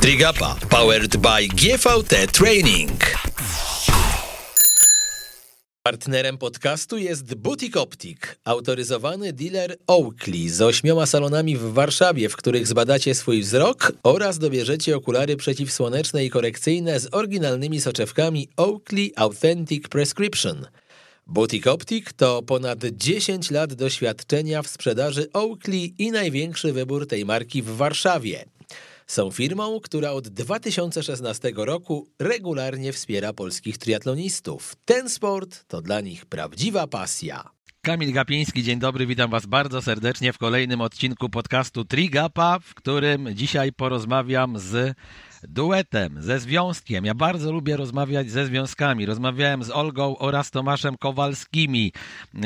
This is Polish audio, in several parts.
Trigapa powered by GVT Training. Partnerem podcastu jest Butik Optik, autoryzowany dealer Oakley z ośmioma salonami w Warszawie, w których zbadacie swój wzrok oraz dobierzecie okulary przeciwsłoneczne i korekcyjne z oryginalnymi soczewkami Oakley Authentic Prescription. Butik Optik to ponad 10 lat doświadczenia w sprzedaży Oakley i największy wybór tej marki w Warszawie. Są firmą, która od 2016 roku regularnie wspiera polskich triatlonistów. Ten sport to dla nich prawdziwa pasja. Kamil Gapiński, dzień dobry, witam Was bardzo serdecznie w kolejnym odcinku podcastu Trigapa, w którym dzisiaj porozmawiam z duetem, ze związkiem. Ja bardzo lubię rozmawiać ze związkami. Rozmawiałem z Olgą oraz Tomaszem Kowalskimi,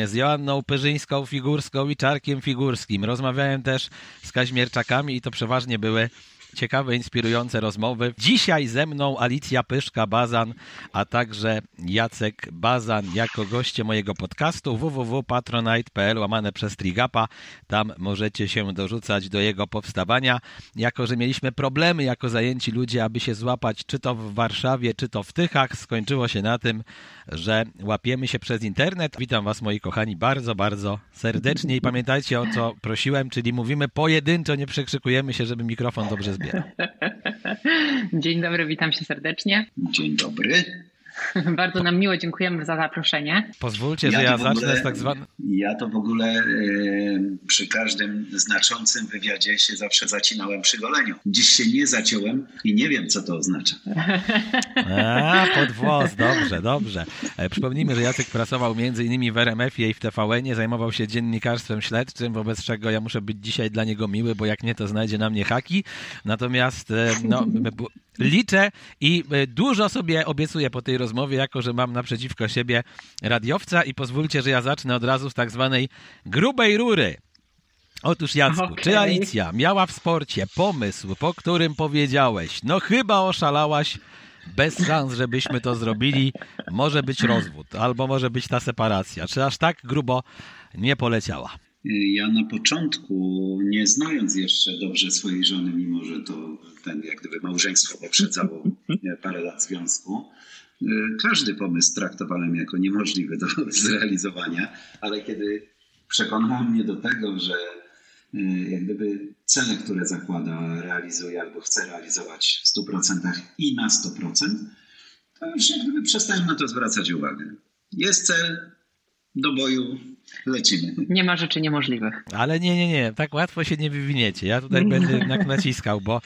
z Joanną Pyrzyńską Figurską i Czarkiem Figurskim. Rozmawiałem też z Kaźmierczakami i to przeważnie były ciekawe, inspirujące rozmowy. Dzisiaj ze mną Alicja Pyszka-Bazan, a także Jacek Bazan jako goście mojego podcastu www.patronite.pl łamane przez Trigapa. Tam możecie się dorzucać do jego powstawania. Jako, że mieliśmy problemy jako zajęci ludzie, aby się złapać czy to w Warszawie, czy to w Tychach, skończyło się na tym, że łapiemy się przez internet. Witam Was, moi kochani, bardzo, bardzo serdecznie i pamiętajcie o co prosiłem, czyli mówimy pojedynczo, nie przekrzykujemy się, żeby mikrofon dobrze zbierał. Dzień dobry, witam się serdecznie. Dzień dobry. Bardzo nam miło, dziękujemy za zaproszenie. Pozwólcie, ja że ja ogóle, zacznę z tak zwanym. Ja to w ogóle e, przy każdym znaczącym wywiadzie się zawsze zacinałem przy goleniu. Dziś się nie zaciąłem i nie wiem, co to oznacza. A, pod włos, dobrze, dobrze. E, przypomnijmy, że Jacek pracował między innymi w RMF-ie i w TVN-ie, zajmował się dziennikarstwem śledczym, wobec czego ja muszę być dzisiaj dla niego miły, bo jak nie, to znajdzie na mnie haki. Natomiast e, no, liczę i e, dużo sobie obiecuję po tej rozmowie, jako że mam naprzeciwko siebie radiowca i pozwólcie, że ja zacznę od razu z tak zwanej grubej rury. Otóż Jacku, okay. czy Alicja miała w sporcie pomysł, po którym powiedziałeś, no chyba oszalałaś, bez szans, żebyśmy to zrobili, może być rozwód, albo może być ta separacja. Czy aż tak grubo nie poleciała? Ja na początku, nie znając jeszcze dobrze swojej żony, mimo że to ten jak gdyby małżeństwo poprzedzało parę lat związku, każdy pomysł traktowałem jako niemożliwy do zrealizowania, ale kiedy przekonał mnie do tego, że jak gdyby cele, które zakłada, realizuje albo chce realizować w 100% i na 100%, to już jak gdyby przestałem na to zwracać uwagę. Jest cel, do boju lecimy. Nie ma rzeczy niemożliwych. Ale nie, nie, nie, tak łatwo się nie wywiniecie. Ja tutaj będę jednak naciskał, bo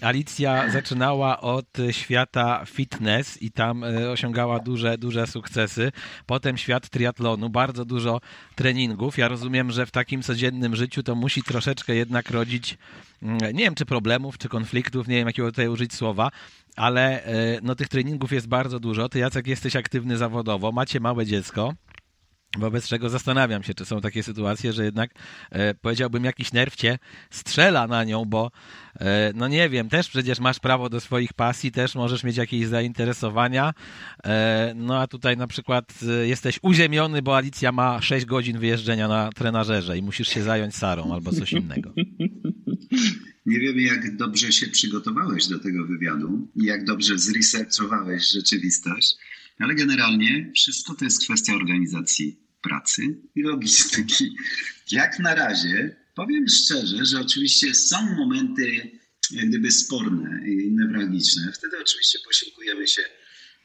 Alicja zaczynała od świata fitness i tam e, osiągała duże, duże sukcesy. Potem świat triatlonu, bardzo dużo treningów. Ja rozumiem, że w takim codziennym życiu to musi troszeczkę jednak rodzić, mm, nie wiem czy problemów, czy konfliktów, nie wiem jakiego tutaj użyć słowa, ale e, no, tych treningów jest bardzo dużo. Ty Jacek jesteś aktywny zawodowo, macie małe dziecko. Wobec czego zastanawiam się, czy są takie sytuacje, że jednak e, powiedziałbym, jakiś nerw cię strzela na nią, bo e, no nie wiem, też przecież masz prawo do swoich pasji, też możesz mieć jakieś zainteresowania. E, no a tutaj na przykład e, jesteś uziemiony, bo Alicja ma 6 godzin wyjeżdżenia na trenażerze i musisz się zająć Sarą albo coś innego. Nie wiem, jak dobrze się przygotowałeś do tego wywiadu, jak dobrze zresearchowałeś rzeczywistość. Ale generalnie wszystko to jest kwestia organizacji pracy i logistyki. Jak na razie powiem szczerze, że oczywiście są momenty jak gdyby sporne i newralgiczne. Wtedy oczywiście posiłkujemy się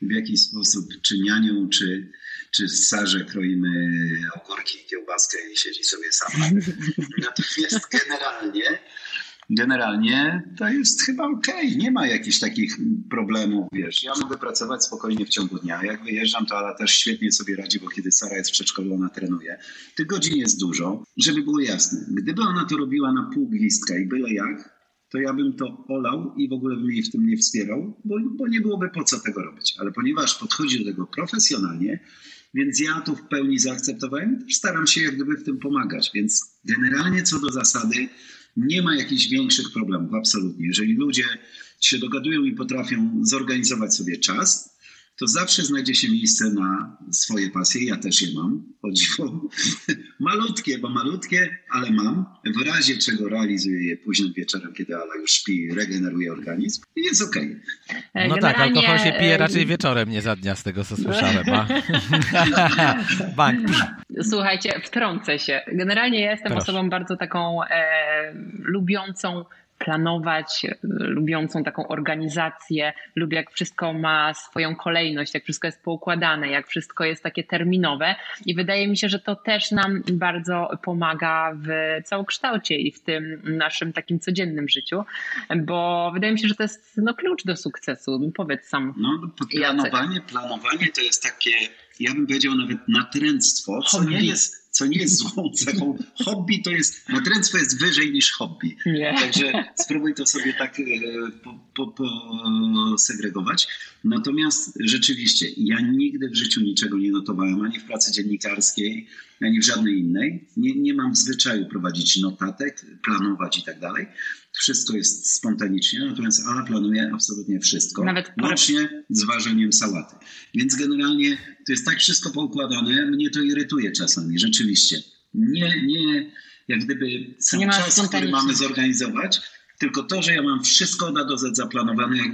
w jakiś sposób czy nianią, czy, czy w sarze kroimy ogórki, kiełbaskę i siedzi sobie sama. Natomiast generalnie generalnie to jest chyba okej. Okay. Nie ma jakichś takich problemów, wiesz. Ja mogę pracować spokojnie w ciągu dnia. Jak wyjeżdżam, to Ala też świetnie sobie radzi, bo kiedy Sara jest w przedszkolu, ona trenuje. Tych godzin jest dużo. Żeby było jasne, gdyby ona to robiła na pół gwizdka i byle jak, to ja bym to olał i w ogóle bym jej w tym nie wspierał, bo, bo nie byłoby po co tego robić. Ale ponieważ podchodzi do tego profesjonalnie, więc ja to w pełni zaakceptowałem staram się jak gdyby w tym pomagać. Więc generalnie co do zasady, nie ma jakichś większych problemów, absolutnie. Jeżeli ludzie się dogadują i potrafią zorganizować sobie czas, to zawsze znajdzie się miejsce na swoje pasje. Ja też je mam, chodzi o malutkie, bo malutkie, ale mam. W razie czego realizuję je późnym wieczorem, kiedy Ala już śpi, regeneruje organizm i jest okej. E, No tak, generalnie, alkohol się pije e, raczej wieczorem, nie za dnia, z tego co słyszałem. A? Bank. Słuchajcie, wtrącę się. Generalnie ja jestem Proszę. osobą bardzo taką e, lubiącą planować, e, lubiącą taką organizację, lubię jak wszystko ma swoją kolejność, jak wszystko jest poukładane, jak wszystko jest takie terminowe i wydaje mi się, że to też nam bardzo pomaga w całokształcie i w tym naszym takim codziennym życiu, bo wydaje mi się, że to jest no, klucz do sukcesu. Powiedz sam. No, planowanie, planowanie to jest takie, ja bym powiedział nawet natręctwo, co nie jest, co nie jest złą cechą. Hobby to jest, natręctwo jest wyżej niż hobby. Nie. Także spróbuj to sobie tak e, po, po, po segregować. Natomiast rzeczywiście, ja nigdy w życiu niczego nie notowałem, ani w pracy dziennikarskiej, ani w żadnej innej. Nie, nie mam w zwyczaju prowadzić notatek, planować i tak dalej. Wszystko jest spontanicznie, natomiast Ala planuje absolutnie wszystko. Nawet- Łącznie z ważeniem sałaty. Więc generalnie to jest tak wszystko poukładane, mnie to irytuje czasami, rzeczywiście. Nie, nie, jak gdyby sam Nie czas, który mamy zorganizować, tylko to, że ja mam wszystko na do Z zaplanowane, jak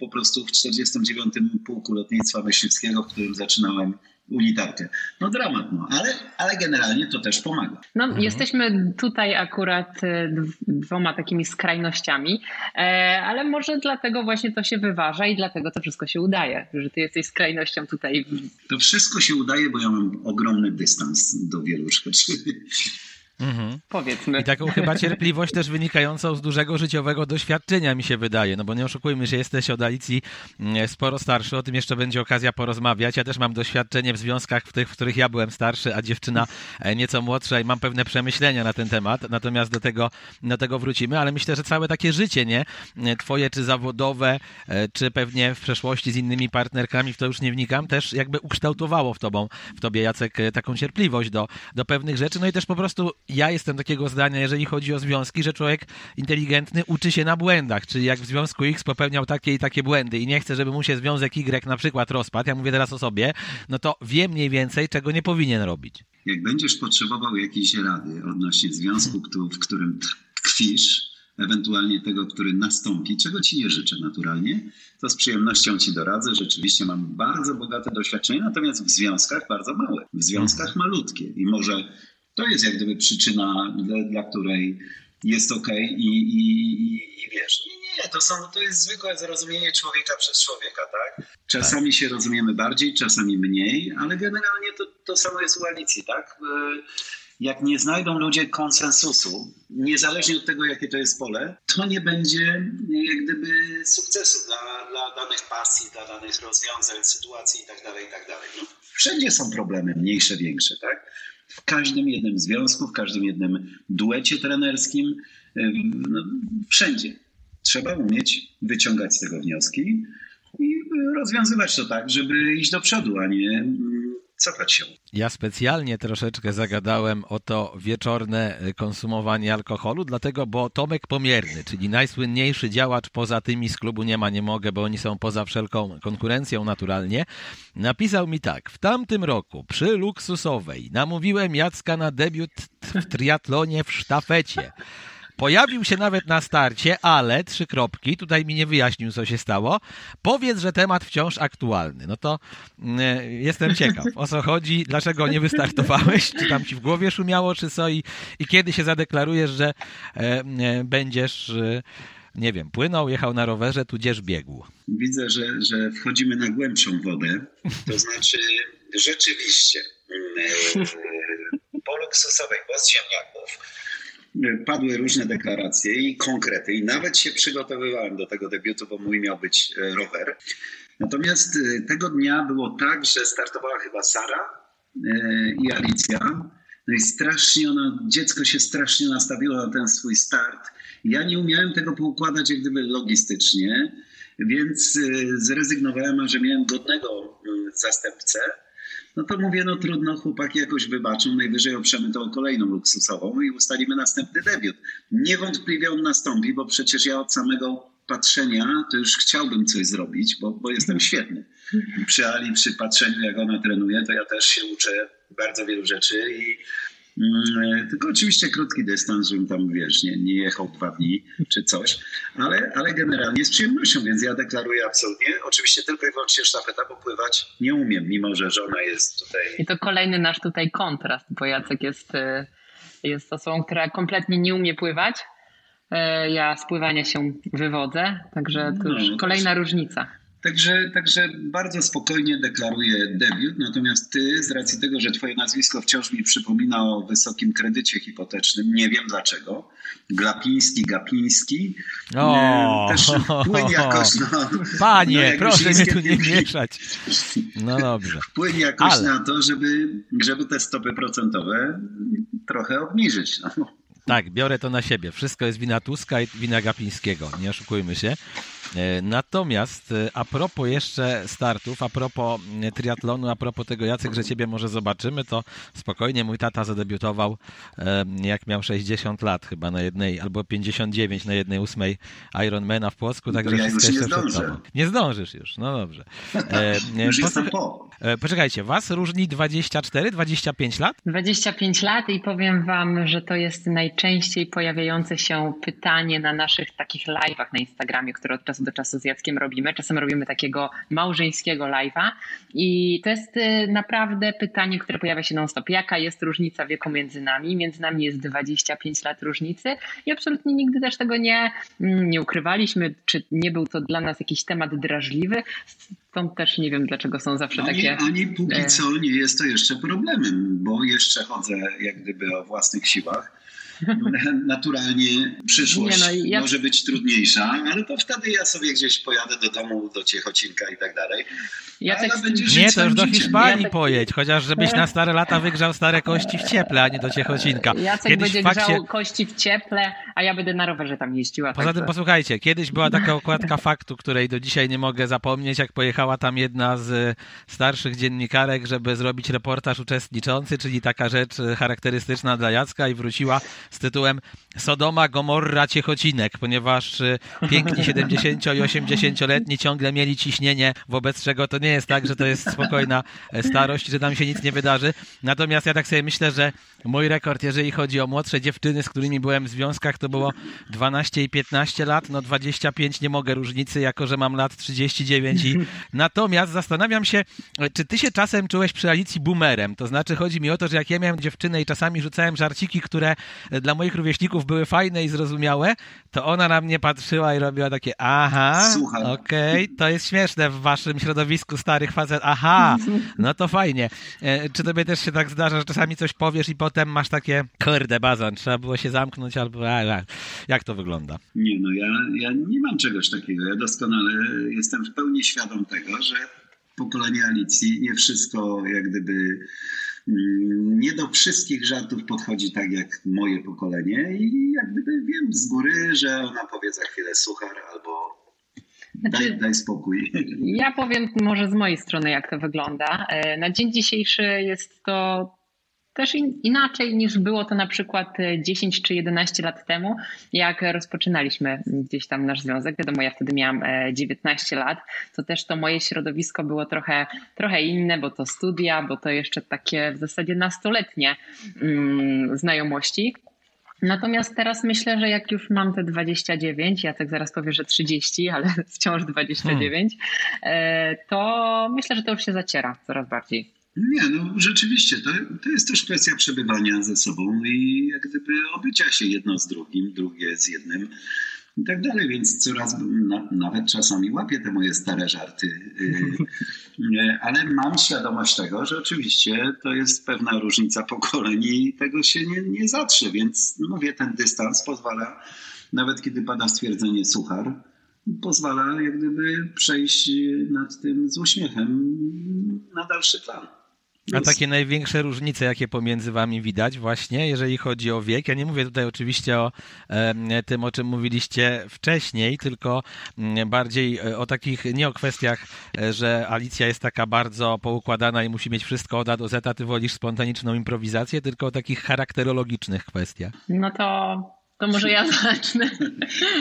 po prostu w 49. pułku lotnictwa myśliwskiego, w którym zaczynałem unitarkę. No dramat, no, ale, ale generalnie to też pomaga. No, jesteśmy tutaj akurat e, dw- dwoma takimi skrajnościami, e, ale może dlatego właśnie to się wyważa i dlatego to wszystko się udaje, że ty jesteś skrajnością tutaj. To wszystko się udaje, bo ja mam ogromny dystans do wielu rzeczy. Mhm. Powiedzmy. I taką chyba cierpliwość też wynikającą z dużego życiowego doświadczenia mi się wydaje, no bo nie oszukujmy się, jesteś od Alicji mm, sporo starszy, o tym jeszcze będzie okazja porozmawiać. Ja też mam doświadczenie w związkach w tych, w których ja byłem starszy, a dziewczyna e, nieco młodsza i mam pewne przemyślenia na ten temat, natomiast do tego, do tego wrócimy, ale myślę, że całe takie życie, nie? E, Twoje czy zawodowe, e, czy pewnie w przeszłości z innymi partnerkami, w to już nie wnikam, też jakby ukształtowało w tobą, w tobie Jacek taką cierpliwość do, do pewnych rzeczy, no i też po prostu ja jestem takiego zdania, jeżeli chodzi o związki, że człowiek inteligentny uczy się na błędach, czyli jak w związku X popełniał takie i takie błędy i nie chce, żeby mu się związek Y na przykład rozpadł, ja mówię teraz o sobie, no to wie mniej więcej, czego nie powinien robić. Jak będziesz potrzebował jakiejś rady odnośnie związku, w którym tkwisz, ewentualnie tego, który nastąpi, czego ci nie życzę naturalnie, to z przyjemnością ci doradzę. Rzeczywiście mam bardzo bogate doświadczenie, natomiast w związkach bardzo małe, w związkach malutkie. I może to jest jak gdyby przyczyna, dla, dla której jest ok i, i, i, i wiesz, nie, nie, to, są, to jest zwykłe zrozumienie człowieka przez człowieka, tak? Czasami się rozumiemy bardziej, czasami mniej, ale generalnie to, to samo jest u Alicji, tak? Y, Jak nie znajdą ludzie konsensusu, niezależnie od tego, jakie to jest pole, to nie będzie jak gdyby sukcesu dla, dla danych pasji, dla danych rozwiązań, sytuacji i tak dalej, i tak dalej. No, wszędzie są problemy, mniejsze, większe, tak? W każdym jednym związku, w każdym jednym duecie trenerskim, no, wszędzie. Trzeba umieć wyciągać z tego wnioski i y, rozwiązywać to tak, żeby iść do przodu, a nie cofać się. Ja specjalnie troszeczkę zagadałem o to wieczorne e, konsumowanie alkoholu, dlatego, bo Tomek Pomierny, czyli najsłynniejszy działacz poza tymi z klubu Nie ma, nie mogę, bo oni są poza wszelką konkurencją naturalnie, napisał mi tak. W tamtym roku przy luksusowej namówiłem Jacka na debiut w triatlonie w sztafecie. Pojawił się nawet na starcie, ale trzy kropki, tutaj mi nie wyjaśnił, co się stało. Powiedz, że temat wciąż aktualny. No to mm, jestem ciekaw, o co chodzi, dlaczego nie wystartowałeś, czy tam ci w głowie szumiało, czy co i, i kiedy się zadeklarujesz, że e, e, będziesz, nie wiem, płynął, jechał na rowerze, tudzież biegł. Widzę, że, że wchodzimy na głębszą wodę. To znaczy, rzeczywiście, po luksusowej, bez ziemniaków, padły różne deklaracje i konkrety, i nawet się przygotowywałem do tego debiutu, bo mój miał być e, rower. Natomiast e, tego dnia było tak, że startowała chyba Sara i Alicja. No i strasznie ona, dziecko się strasznie nastawiło na ten swój start. Ja nie umiałem tego poukładać jak gdyby logistycznie, więc y, zrezygnowałem, a że miałem godnego y, zastępcę. No to mówię, no trudno, chłopaki jakoś wybaczą, najwyżej oprzemy to o kolejną luksusową i ustalimy następny debiut. Niewątpliwie on nastąpi, bo przecież ja od samego patrzenia to już chciałbym coś zrobić, bo, bo jestem świetny. Przy Ali, przy patrzeniu jak ona trenuje, to ja też się uczę bardzo wielu rzeczy i tylko oczywiście krótki dystans, żebym tam, wiesz, nie, nie jechał dwa dni czy coś, ale, ale generalnie z przyjemnością, więc ja deklaruję absolutnie, oczywiście tylko i wyłącznie sztafeta, bo pływać nie umiem, mimo że żona jest tutaj. I to kolejny nasz tutaj kontrast, bo Jacek jest, y, jest osobą, która kompletnie nie umie pływać, E, ja z pływania się wywodzę, także to już no, kolejna różnica. Także, także bardzo spokojnie deklaruję debiut, natomiast ty, z racji tego, że twoje nazwisko wciąż mi przypomina o wysokim kredycie hipotecznym, nie wiem dlaczego, Glapiński, Gapiński, o, też płyń jakoś na... Panie, na proszę mnie tu nie mieszać. No dobrze. Płyń jakoś Ale... na to, żeby, żeby te stopy procentowe trochę obniżyć. No. Tak, biorę to na siebie. Wszystko jest wina Tuska i wina Gapińskiego, nie oszukujmy się. E, natomiast e, a propos jeszcze startów, a propos e, triatlonu, a propos tego Jacek, że ciebie może zobaczymy, to spokojnie mój tata zadebiutował jak miał 60 lat chyba na jednej, albo 59 na jednej ósmej Ironmana w Płocku, także ja wszystko jeszcze przed tobą. Nie zdążysz już, no dobrze. już jestem po. Poczekajcie, was różni 24, 25 lat? 25 lat i powiem wam, że to jest najczęściej pojawiające się pytanie na naszych takich live'ach na Instagramie, które od czasu do czasu z Jackiem robimy. Czasem robimy takiego małżeńskiego live'a i to jest y, naprawdę pytanie, które pojawia się non-stop. Jaka jest różnica wieku między nami? Między nami jest 25 lat różnicy i absolutnie nigdy też tego nie, mm, nie ukrywaliśmy, czy nie był to dla nas jakiś temat drażliwy. Stąd też nie wiem, dlaczego są zawsze ani, takie. Ani póki e, co nie jest to jeszcze problemem, bo jeszcze chodzę jak gdyby o własnych siłach naturalnie przyszłość no, ja... może być trudniejsza, ale to wtedy ja sobie gdzieś pojadę do domu, do Ciechocinka i tak dalej. Jacek... Nie, to już do Hiszpanii Jacek... pojedź, chociaż żebyś na stare lata wygrzał stare kości w cieple, a nie do Ciechocinka. Jacek kiedyś będzie fakcie... grzał kości w cieple, a ja będę na rowerze tam jeździła. Poza tym posłuchajcie, kiedyś była taka okładka faktu, której do dzisiaj nie mogę zapomnieć, jak pojechała tam jedna z starszych dziennikarek, żeby zrobić reportaż uczestniczący, czyli taka rzecz charakterystyczna dla Jacka i wróciła z tytułem Sodoma, Gomorra, Ciechocinek, ponieważ y, piękni 70 i 80-letni ciągle mieli ciśnienie, wobec czego to nie jest tak, że to jest spokojna e, starość, że tam się nic nie wydarzy. Natomiast ja tak sobie myślę, że mój rekord, jeżeli chodzi o młodsze dziewczyny, z którymi byłem w związkach, to było 12 i 15 lat, no 25 nie mogę różnicy, jako że mam lat 39 i natomiast zastanawiam się, czy ty się czasem czułeś przy Alicji boomerem, to znaczy chodzi mi o to, że jak ja miałem dziewczynę i czasami rzucałem żarciki, które dla moich rówieśników były fajne i zrozumiałe, to ona na mnie patrzyła i robiła takie aha, okej, okay, to jest śmieszne w waszym środowisku starych facet, aha, no to fajnie. E, czy tobie też się tak zdarza, że czasami coś powiesz i potem masz takie, kurde bazan, trzeba było się zamknąć albo a, a. jak to wygląda? Nie no, ja, ja nie mam czegoś takiego, ja doskonale jestem w pełni świadom tego, że pokolenie Alicji nie wszystko jak gdyby nie do wszystkich żartów podchodzi tak jak moje pokolenie i jak gdyby wiem z góry, że ona powie za chwilę suchar albo znaczy, daj, daj spokój. Ja powiem może z mojej strony jak to wygląda. E, na dzień dzisiejszy jest to też inaczej niż było to na przykład 10 e, czy 11 lat temu, jak rozpoczynaliśmy gdzieś tam nasz związek. Wiadomo, ja wtedy miałam 19 e, lat, to też to moje środowisko było trochę, trochę inne, bo to studia, bo to jeszcze takie w zasadzie nastoletnie mm, znajomości. Natomiast teraz myślę, że jak już mam te 29, Jacek zaraz powie, że 30, ale wciąż 29, hmm. to myślę, że to już się zaciera coraz bardziej. Nie, no rzeczywiście, to, to jest też kwestia przebywania ze sobą i jak gdyby obycia się jedno z drugim, drugie z jednym i tak dalej, więc coraz, na, nawet czasami łapię te moje stare żarty, yy, ale mam świadomość tego, że oczywiście to jest pewna różnica pokoleń i tego się nie, nie zatrze, więc mówię, ten dystans pozwala, nawet kiedy pada stwierdzenie suchar, pozwala jak gdyby przejść nad tym z uśmiechem na dalszy plan. A takie największe różnice, jakie pomiędzy wami widać właśnie, jeżeli chodzi o wiek? Ja nie mówię tutaj oczywiście o tym, o czym mówiliście wcześniej, tylko mm, bardziej e, o takich, nie o kwestiach, e, że Alicja jest taka bardzo poukładana i musi mieć wszystko od A do Z, a ty wolisz spontaniczną improwizację, tylko o takich charakterologicznych kwestiach. No to to może ja zacznę.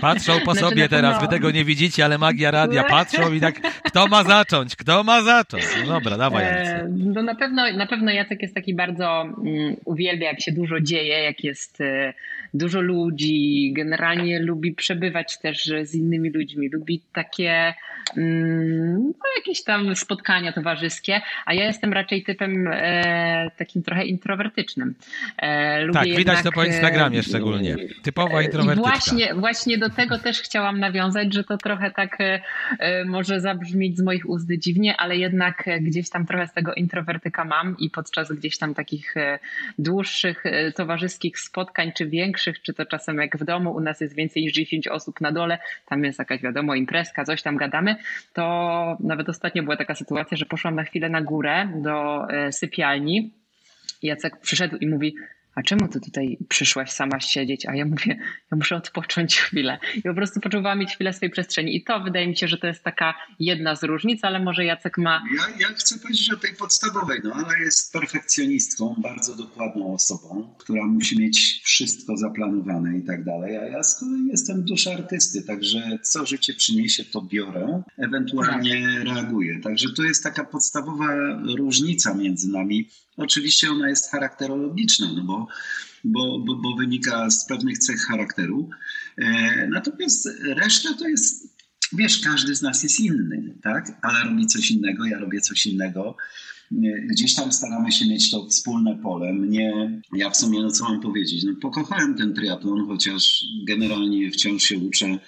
Patrzą po znaczy, sobie teraz, wy tego nie widzicie, ale magia radia patrzą i tak, kto ma zacząć, kto ma zacząć? No dobra, dawaj. E, no na pewno, na pewno Jacek jest taki bardzo, um, uwielbia jak się dużo dzieje, jak jest e, dużo ludzi, generalnie lubi przebywać też z innymi ludźmi, lubi takie mm, no, jakieś tam spotkania towarzyskie, a ja jestem raczej typem e, takim trochę introwertycznym. E, tak, jednak, widać to po Instagramie e, szczególnie. Typowa introwertyczka. Właśnie, właśnie do tego też chciałam nawiązać, że to trochę tak e, e, może zabrzmieć z moich ust dziwnie, ale jednak gdzieś tam trochę z tego introwertyka mam i podczas gdzieś tam takich e, dłuższych towarzyskich spotkań, czy większych, czy to czasem jak w domu, u nas jest więcej niż 10 osób na dole, tam jest jakaś wiadomo imprezka, coś tam gadamy, to nawet ostatnio była taka sytuacja, że poszłam na chwilę na górę do sypialni Jacek przyszedł i mówi, a czemu ty tutaj przyszłaś sama siedzieć? A ja mówię, ja muszę odpocząć chwilę. I po prostu poczuwałam mieć chwilę swojej przestrzeni. I to wydaje mi się, że to jest taka jedna z różnic, ale może Jacek ma... Ja, ja chcę powiedzieć o tej podstawowej, no ale jest perfekcjonistką, bardzo dokładną osobą, która musi mieć wszystko zaplanowane i tak dalej. A ja z kolei jestem dusza artysty, także co życie przyniesie, to biorę, ewentualnie tak. reaguję. Także to jest taka podstawowa różnica między nami. Oczywiście ona jest charakterologiczna, no bo, bo, bo, bo wynika z pewnych cech charakteru. E, natomiast reszta to jest, wiesz, każdy z nas jest inny, tak? Ale robi coś innego, ja robię coś innego gdzieś tam staramy się mieć to wspólne pole. Mnie, ja w sumie, no co mam powiedzieć, no pokochałem ten triatlon, chociaż generalnie wciąż się uczę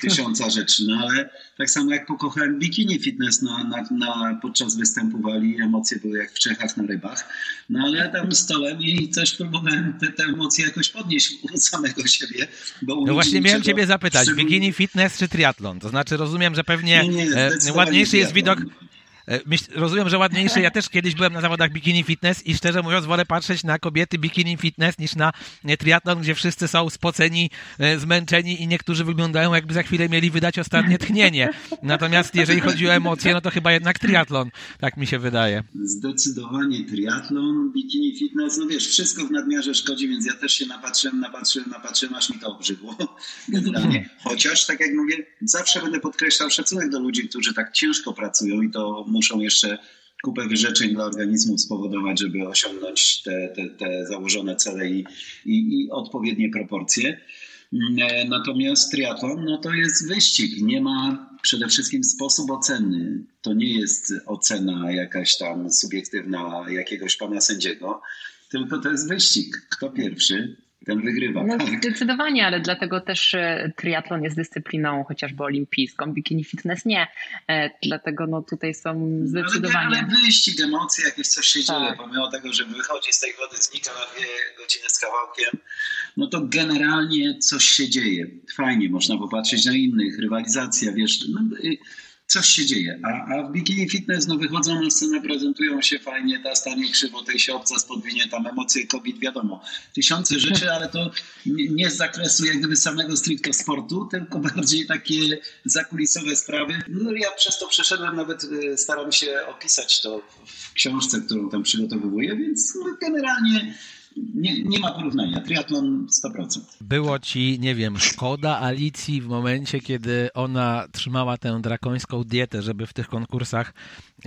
tysiąca rzeczy, no ale tak samo jak pokochałem bikini fitness na, na, na, podczas występu wali, emocje były jak w Czechach na rybach, no ale tam stałem i też próbowałem te, te emocje jakoś podnieść u samego siebie. no właśnie miałem ciebie zapytać, bikini fitness czy triatlon? To znaczy rozumiem, że pewnie nie, nie, e, ładniejszy jest widok myśl, rozumiem, że ładniejsze. Ja też kiedyś byłem na zawodach bikini fitness i szczerze mówiąc wolę patrzeć na kobiety bikini fitness niż na triatlon, gdzie wszyscy są spoceni, e, zmęczeni i niektórzy wyglądają jakby za chwilę mieli wydać ostatnie tchnienie. Natomiast jeżeli chodzi o emocje, no to chyba jednak triatlon, tak mi się wydaje. Zdecydowanie triatlon, bikini fitness, no wiesz, wszystko w nadmiarze szkodzi, więc ja też się napatrzyłem, napatrzyłem, napatrzyłem, aż mi to obrzydło. Generalnie. Chociaż, tak jak mówię, zawsze będę podkreślał szacunek do ludzi, którzy tak ciężko pracują i to muszą jeszcze kupę wyrzeczeń dla organizmu spowodować, żeby osiągnąć te, te, te założone cele i, i, i, odpowiednie proporcje. Mm, natomiast triatlon no to jest wyścig. Nie ma przede wszystkim sposób oceny. To nie jest ocena jakaś tam subiektywna jakiegoś pana sędziego, tylko to jest wyścig. Kto pierwszy, ten wygrywa. No, tak. Zdecydowanie, ale dlatego też e, triatlon jest dyscypliną chociażby olimpijską, bikini fitness nie. E, dlatego no, tutaj są zdecydowanie... Ale, ale wyścig, emocje, jakieś coś się tak. dzieje, pomimo tego, że wychodzi z tej wody, znika na dwie godziny z kawałkiem, no to generalnie coś się dzieje. Fajnie, można popatrzeć na innych, rywalizacja, wiesz, no, coś się dzieje. A, a w bikini fitness no, wychodzą na scenę, prezentują się fajnie, ta stanie krzywo, tej się obca spodwinie, tam emocje kobiet, wiadomo. Tysiące rzeczy, ale to nie z zakresu jak gdyby samego stricte sportu, tylko bardziej takie zakulisowe sprawy. No ja przez to przeszedłem, nawet y, staram się opisać to w książce, którą tam przygotowuję, więc no, generalnie nie, nie ma porównania. Triatlon 100%. Było ci, nie wiem, szkoda Alicji w momencie, kiedy ona trzymała tę drakońską dietę, żeby w tych konkursach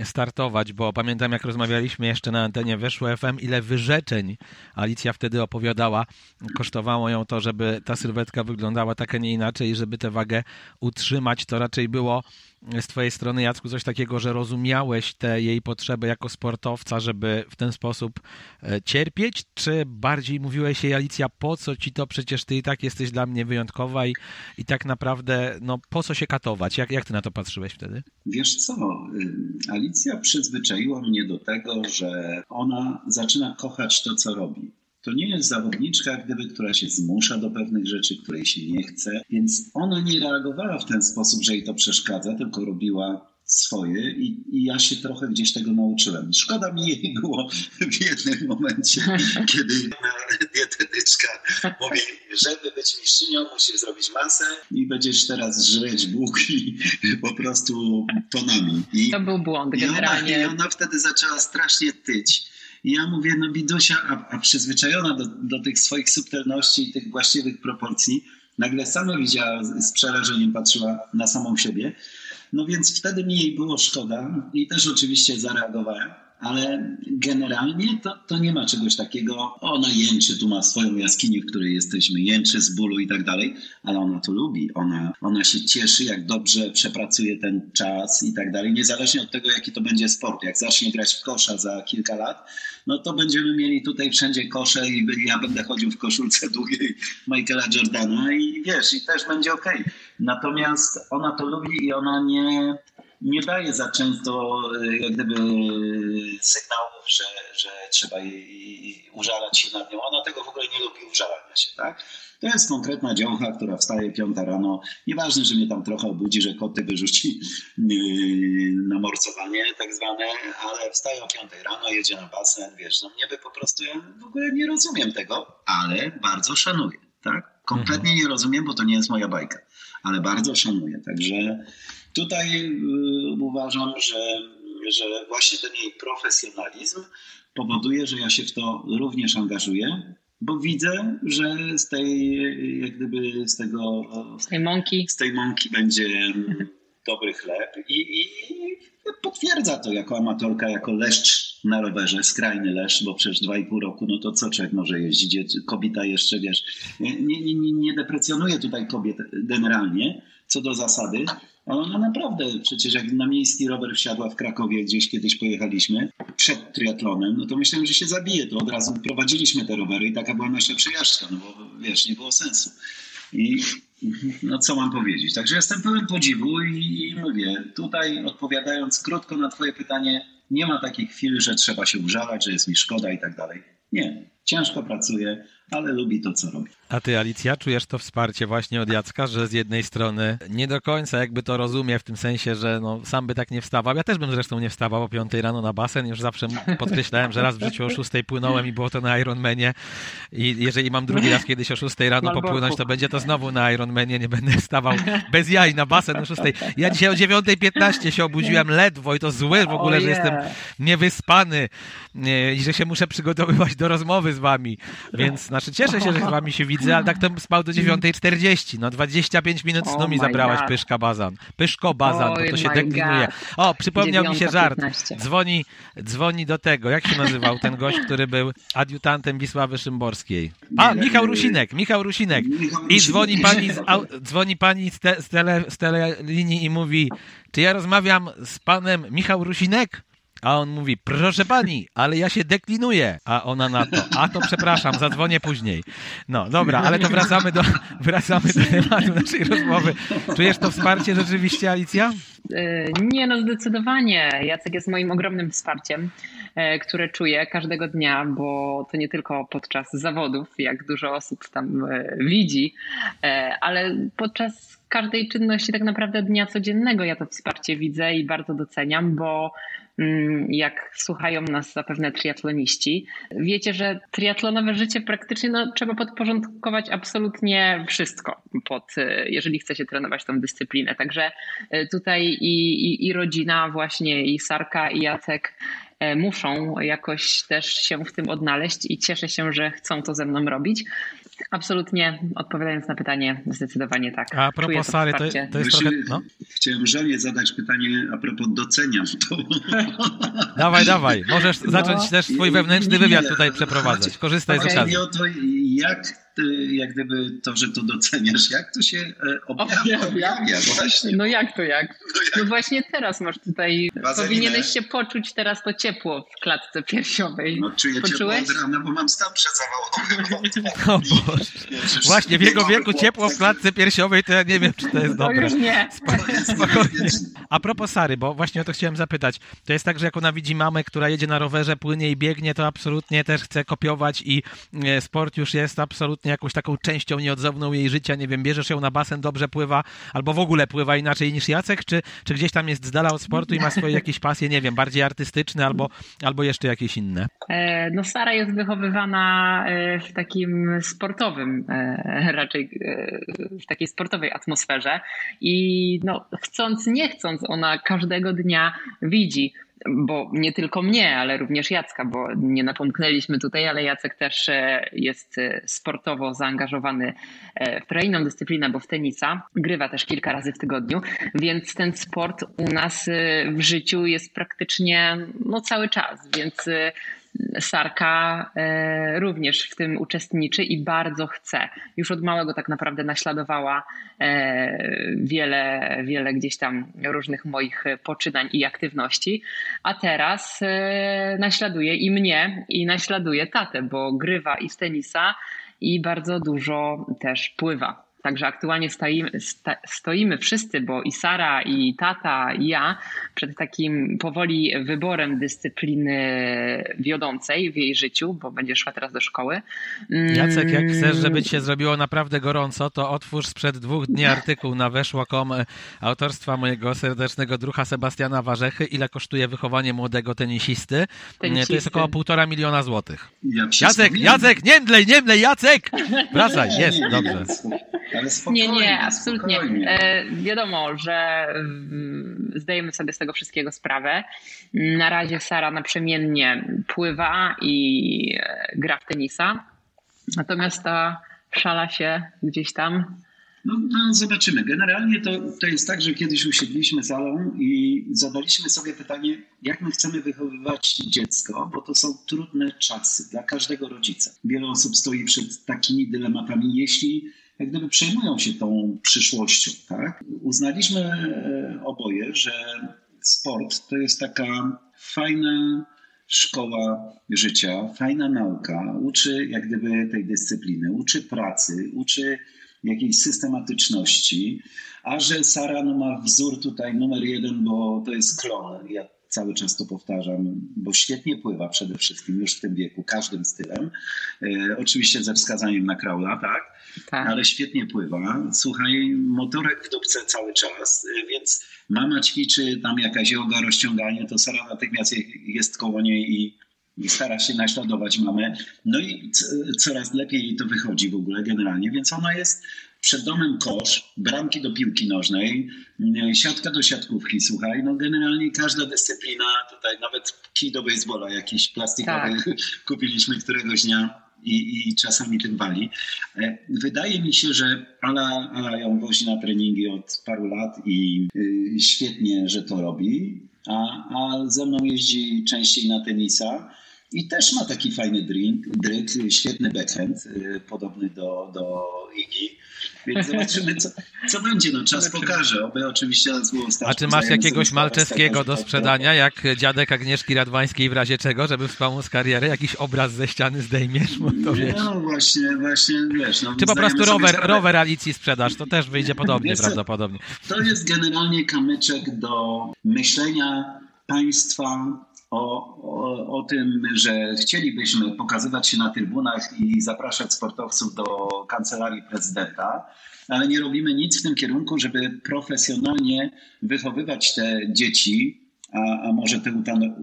startować, bo pamiętam, jak rozmawialiśmy jeszcze na antenie Weszło FM, ile wyrzeczeń Alicja wtedy opowiadała. Kosztowało ją to, żeby ta sylwetka wyglądała tak, a nie inaczej żeby tę wagę utrzymać. To raczej było z twojej strony, Jacku, coś takiego, że rozumiałeś te jej potrzeby jako sportowca, żeby w ten sposób e, cierpieć, czy bardziej mówiłeś jej, Alicja, po co ci to, przecież ty i tak jesteś dla mnie wyjątkowa i, i tak naprawdę, no po co się katować? Jak, jak ty na to patrzyłeś wtedy? Wiesz co, y, Alicja przyzwyczaiła mnie do tego, że ona zaczyna kochać to, co robi. To nie jest zawodniczka, gdyby, która się zmusza do pewnych rzeczy, której się nie chce, więc ona nie reagowała w ten sposób, że jej to przeszkadza, tylko robiła swoje i, i, ja się trochę gdzieś tego nauczyłem. Szkoda mi jej było w jednym momencie, kiedy dietetyczka mówi, żeby być mistrzynią musisz zrobić masę i będziesz teraz żreć bułki po prostu tonami. I, to był błąd generalnie. I ona, i ona wtedy zaczęła strasznie tyć I ja mówię, no Bidusia, a, a przyzwyczajona do, do tych swoich subtelności i tych właściwych proporcji, nagle sama widziała, z przerażeniem patrzyła na samą siebie. No więc wtedy mi jej było szkoda i też oczywiście zareagowałem ale generalnie to, to nie ma czegoś takiego, ona jęczy, tu ma swoją jaskinię, w której jesteśmy, jęczy z bólu i tak dalej, ale ona to lubi, ona, ona się cieszy, jak dobrze przepracuje ten czas i tak dalej, niezależnie od tego, jaki to będzie sport. Jak zacznie grać w kosza za kilka lat, no to będziemy mieli tutaj wszędzie kosze i ja będę chodził w koszulce długiej Michaela Jordana i wiesz, i też będzie ok. Natomiast ona to lubi i ona nie nie daje za często e, jak gdyby sygnałów, że, że trzeba jej użalać się nad nią. Ona tego w ogóle nie lubi, użalania się, tak? To jest konkretna działka, która wstaje piąta rano. Nieważne, że mnie tam trochę obudzi, że koty wyrzuci e, na morcowanie tak zwane, ale wstaje o piątej rano, jedzie na basen, wiesz, no mnie by po prostu, ja w ogóle nie rozumiem tego, ale bardzo szanuję, tak? Kompletnie nie rozumiem, bo to nie jest moja bajka, ale bardzo szanuję, także Tutaj y, uważam, że, że właśnie ten jej profesjonalizm powoduje, że ja się w to również angażuję, bo widzę, że z tej, jak gdyby z tego. Z tej mąki. Z tej mąki będzie dobry chleb i, i potwierdza to jako amatorka, jako leszcz na rowerze, skrajny leszcz, bo przez dwa i pół roku, no to co człowiek może jeździć? Kobieta jeszcze, wiesz, nie, nie, nie, deprecjonuję tutaj kobiet generalnie, co do zasady, ona naprawdę, przecież jak na miejski rower wsiadła w Krakowie, gdzieś kiedyś pojechaliśmy, przed triatlonem, no to myślałem, że się zabije, to od razu prowadziliśmy te rowery i taka była nasza przejażdżka, no bo wiesz, nie było sensu. I no co mam powiedzieć? Także jestem pełen podziwu i, i mówię, tutaj odpowiadając krótko na twoje pytanie, nie ma takich chwil, że trzeba się użalać, że jest mi szkoda i tak dalej. Nie, ciężko pracuję, ale lubi to, co robi. A ty, Alicja, czujesz to wsparcie właśnie od Jacka, że z jednej strony nie do końca jakby to rozumie w tym sensie, że no, sam by tak nie wstawał. Ja też bym zresztą nie wstawał o 5 rano na basen. Już zawsze podkreślałem, że raz w życiu o 6 płynąłem i było to na Ironmanie. I jeżeli mam drugi raz kiedyś o 6 rano popłynąć, to będzie to znowu na Ironmanie. Nie będę wstawał bez jaj na basen o 6. Ja dzisiaj o 9.15 się obudziłem ledwo i to złe w ogóle, że jestem niewyspany i że się muszę przygotowywać do rozmowy z wami. Więc znaczy cieszę się, że z wami się widzę, ale tak to spał do 9.40. No 25 minut snu oh mi zabrałaś God. Pyszka Bazan. Pyszko Bazan, oh bo to się deklinuje. O, przypomniał mi się żart. Dzwoni, dzwoni do tego, jak się nazywał ten gość, który był adiutantem Wisławy Szymborskiej. A, Michał Rusinek, Michał Rusinek. I dzwoni pani z, dzwoni pani z, te, z, tele, z telelinii i mówi, czy ja rozmawiam z panem Michał Rusinek? A on mówi, proszę pani, ale ja się deklinuję. A ona na to, a to przepraszam, zadzwonię później. No dobra, ale to wracamy do, wracamy do tematu naszej rozmowy. Czujesz to wsparcie rzeczywiście, Alicja? E, nie, no zdecydowanie. Jacek jest moim ogromnym wsparciem, e, które czuję każdego dnia, bo to nie tylko podczas zawodów, jak dużo osób tam e, widzi, ale podczas każdej czynności tak naprawdę dnia codziennego ja to wsparcie widzę i bardzo doceniam, bo jak słuchają nas zapewne triatloniści. Wiecie, że triatlonowe życie praktycznie no, trzeba podporządkować absolutnie wszystko, pod, e, jeżeli chce się trenować tą dyscyplinę. Także e, tutaj i, i, i rodzina właśnie, i Sarka, i Jacek e, muszą jakoś też się w tym odnaleźć i cieszę się, że chcą to ze mną robić. Absolutnie, odpowiadając na pytanie, zdecydowanie tak. A propos to Sary, to, to, jest trochę... No? Chciałem żonie zadać pytanie a propos doceniam to. Dawaj, dawaj. Możesz no. zacząć też swój wewnętrzny wywiad tutaj przeprowadzać. Korzystaj okay. z okazji. o to, jak jak gdyby to, że to doceniasz, jak to się e, objawia, objawia właśnie. No jak to jak? No, jak? no właśnie teraz masz tutaj, Wazelinę. powinieneś się poczuć teraz to ciepło w klatce piersiowej. No czuję Poczułeś? ciepło od rana, bo mam stan Boże. Właśnie w jego wieku ciepło w klatce piersiowej, to ja nie wiem, czy to jest dobre. To już nie. Spokojnie. A propos Sary, bo właśnie o to chciałem zapytać. To jest tak, że jak ona widzi mamę, która jedzie na rowerze, płynie i biegnie, to absolutnie też chce kopiować i e, sport już jest absolutnie właśnie jakąś taką częścią nieodzowną jej życia, nie wiem, bierzesz ją na basen, dobrze pływa, albo w ogóle pływa inaczej niż Jacek, czy, czy gdzieś tam jest z dala od sportu i ma swoje jakieś pasje, nie wiem, bardziej artystyczne albo, albo jeszcze jakieś inne? E, no Sara jest wychowywana e, w takim sportowym, e, raczej w takiej sportowej atmosferze i no chcąc, nie chcąc, ona każdego dnia widzi bo nie tylko mnie, ale również Jacka, bo nie napomknęliśmy tutaj, ale Jacek też e, jest e, sportowo zaangażowany e, w kolejną dyscyplinę, bo w tenisa. Grywa też kilka razy w tygodniu, więc ten sport u nas w życiu jest praktycznie no, cały czas, więc Sarka e, również w tym uczestniczy i bardzo chce. Już od małego tak naprawdę naśladowała e, wiele, wiele gdzieś tam różnych moich poczynań i aktywności, a teraz e, naśladuje i mnie, i naśladuje tatę, bo grywa i z tenisa i bardzo dużo też pływa. Także aktualnie stoimy, stoimy wszyscy, bo i Sara, i tata, i ja, przed takim powoli wyborem dyscypliny wiodącej w jej życiu, bo będzie szła teraz do szkoły. Jacek, jak chcesz, żeby ci się zrobiło naprawdę gorąco, to otwórz sprzed dwóch dni artykuł na weszło.com autorstwa mojego serdecznego drucha Sebastiana Warzechy. Ile kosztuje wychowanie młodego tenisisty? tenisisty. To jest około półtora miliona złotych. Ja Jacek, Jacek, nie mdlej, nie mdlej, Jacek! Wracaj, jest, dobrze. Ale spokojnie, nie, nie, absolutnie. E, wiadomo, że mm, zdajemy sobie z tego wszystkiego sprawę. Na razie Sara naprzemiennie pływa i e, gra w tenisa. Natomiast ta szala się gdzieś tam no, no, zobaczymy. Generalnie to, to jest tak, że kiedyś usiedliśmy salą i zadaliśmy sobie pytanie, jak my chcemy wychowywać dziecko, bo to są trudne czasy dla każdego rodzica. Wiele osób stoi przed takimi dylematami, jeśli jak gdyby przejmują się tą przyszłością. Tak? Uznaliśmy e, oboje, że sport to jest taka fajna szkoła życia, fajna nauka, uczy jak gdyby tej dyscypliny, uczy pracy, uczy jakiejś systematyczności, a że Sara no, ma wzór tutaj numer jeden, bo to jest klon. Cały czas to powtarzam, bo świetnie pływa przede wszystkim już w tym wieku, każdym stylem. E, oczywiście ze wskazaniem na kraula, tak? tak? Ale świetnie pływa. Słuchaj, motorek w dupce cały czas, e, więc mama ćwiczy tam jakaś yoga, rozciąganie, to Sara natychmiast jest koło niej i i stara się naśladować mamę. No i coraz lepiej jej to wychodzi w ogóle generalnie, więc ona jest przed domem kosz, bramki do piłki nożnej, mm, siatka do siatkówki, słuchaj, no generalnie każda dyscyplina, tutaj nawet kij do baseballa jakiś plastikowy tak. kupiliśmy któregoś dnia i, i czasami tym wali. E, wydaje mi się, że Ala, Ala ją wozi na treningi od paru lat i y, świetnie, że to robi, a, a ze mną jeździ częściej na tenisa. I też ma taki fajny drink, dryk, świetny backhand, y, podobny do, do Igi. Więc zobaczymy, co, co będzie. No, czas pokaże. Oby oczywiście nas było A czy masz jakiegoś malczewskiego do sprzedania, jak dziadek Agnieszki Radwańskiej w razie czego, żeby wspomóc karierę? Jakiś obraz ze ściany zdejmiesz? Bo to wiesz. No właśnie, właśnie, wiesz. No, czy po prostu rower, sprawę... rower Alicji sprzedasz? To też wyjdzie podobnie wiesz, prawdopodobnie. To jest generalnie kamyczek do myślenia państwa o, o, tym, że chcielibyśmy pokazywać się na trybunach i zapraszać sportowców do kancelarii prezydenta, ale nie robimy nic w tym kierunku, żeby profesjonalnie wychowywać te dzieci, a, a może te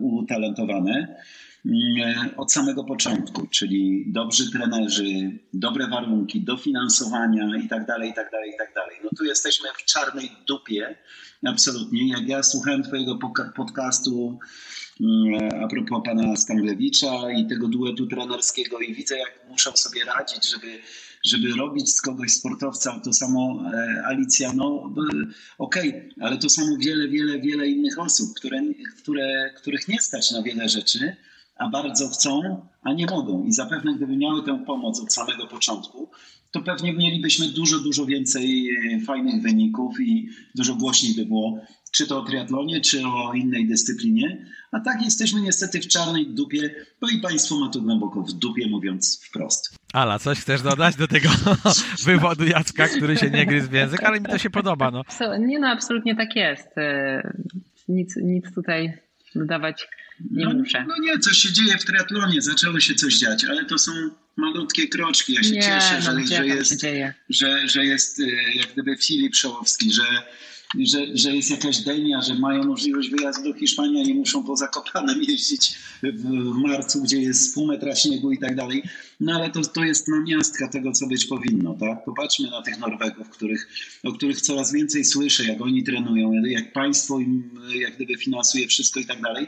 utalentowane, mm, od samego początku, czyli dobrzy trenerzy, dobre warunki, dofinansowania i tak dalej, i tak dalej, i tak dalej. No tu jesteśmy w czarnej dupie, absolutnie. Jak ja słuchałem twojego podcastu a propos pana Stanglewicza i tego duetu trenerskiego i widzę, jak muszą sobie radzić, żeby, żeby robić z kogoś sportowca. To samo e, Alicja, no okej, okay, ale to samo wiele, wiele, wiele innych osób, które, które, których nie stać na wiele rzeczy, a bardzo chcą, a nie mogą. I zapewne gdyby miały tę pomoc od samego początku, to pewnie mielibyśmy dużo, dużo więcej fajnych wyników i dużo głośniej by było czy to o triatlonie, czy o innej dyscyplinie. A tak jesteśmy niestety w czarnej dupie, bo i państwo ma to głęboko w dupie, mówiąc wprost. Ala, coś chcesz dodać do tego wywodu Jacka, który się nie gryzł w język, ale mi to się podoba. No. Nie no, absolutnie tak jest. E, nic, nic tutaj dodawać nie no, muszę. No nie, coś się dzieje w triatlonie, zaczęło się coś dziać, ale to są malutkie kroczki. Ja się nie, cieszę, no, że, że, jest, że, że jest jak gdyby Filip Szołowski, że że, że jest jakaś denia, że mają możliwość wyjazdu do Hiszpanii, a nie muszą po Zakopanem jeździć w, marcu, gdzie jest pół metra śniegu i tak dalej. No ale to, to jest namiastka tego, co być powinno. Tak? Popatrzmy na tych Norwegów, których, o których coraz więcej słyszę, jak oni trenują, jak państwo im jak gdyby finansuje wszystko i tak dalej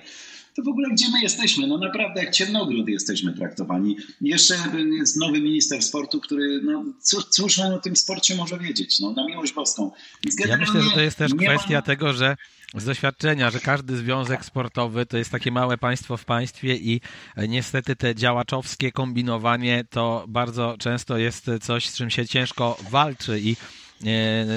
to w ogóle gdzie my jesteśmy? No naprawdę jak ciemnogród jesteśmy traktowani. Jeszcze jest nowy minister sportu, który, no cóż on o tym sporcie może wiedzieć? No na miłość boską. Ja myślę, że to jest też kwestia ma... tego, że z doświadczenia, że każdy związek sportowy to jest takie małe państwo w państwie i niestety te działaczowskie kombinowanie to bardzo często jest coś, z czym się ciężko walczy i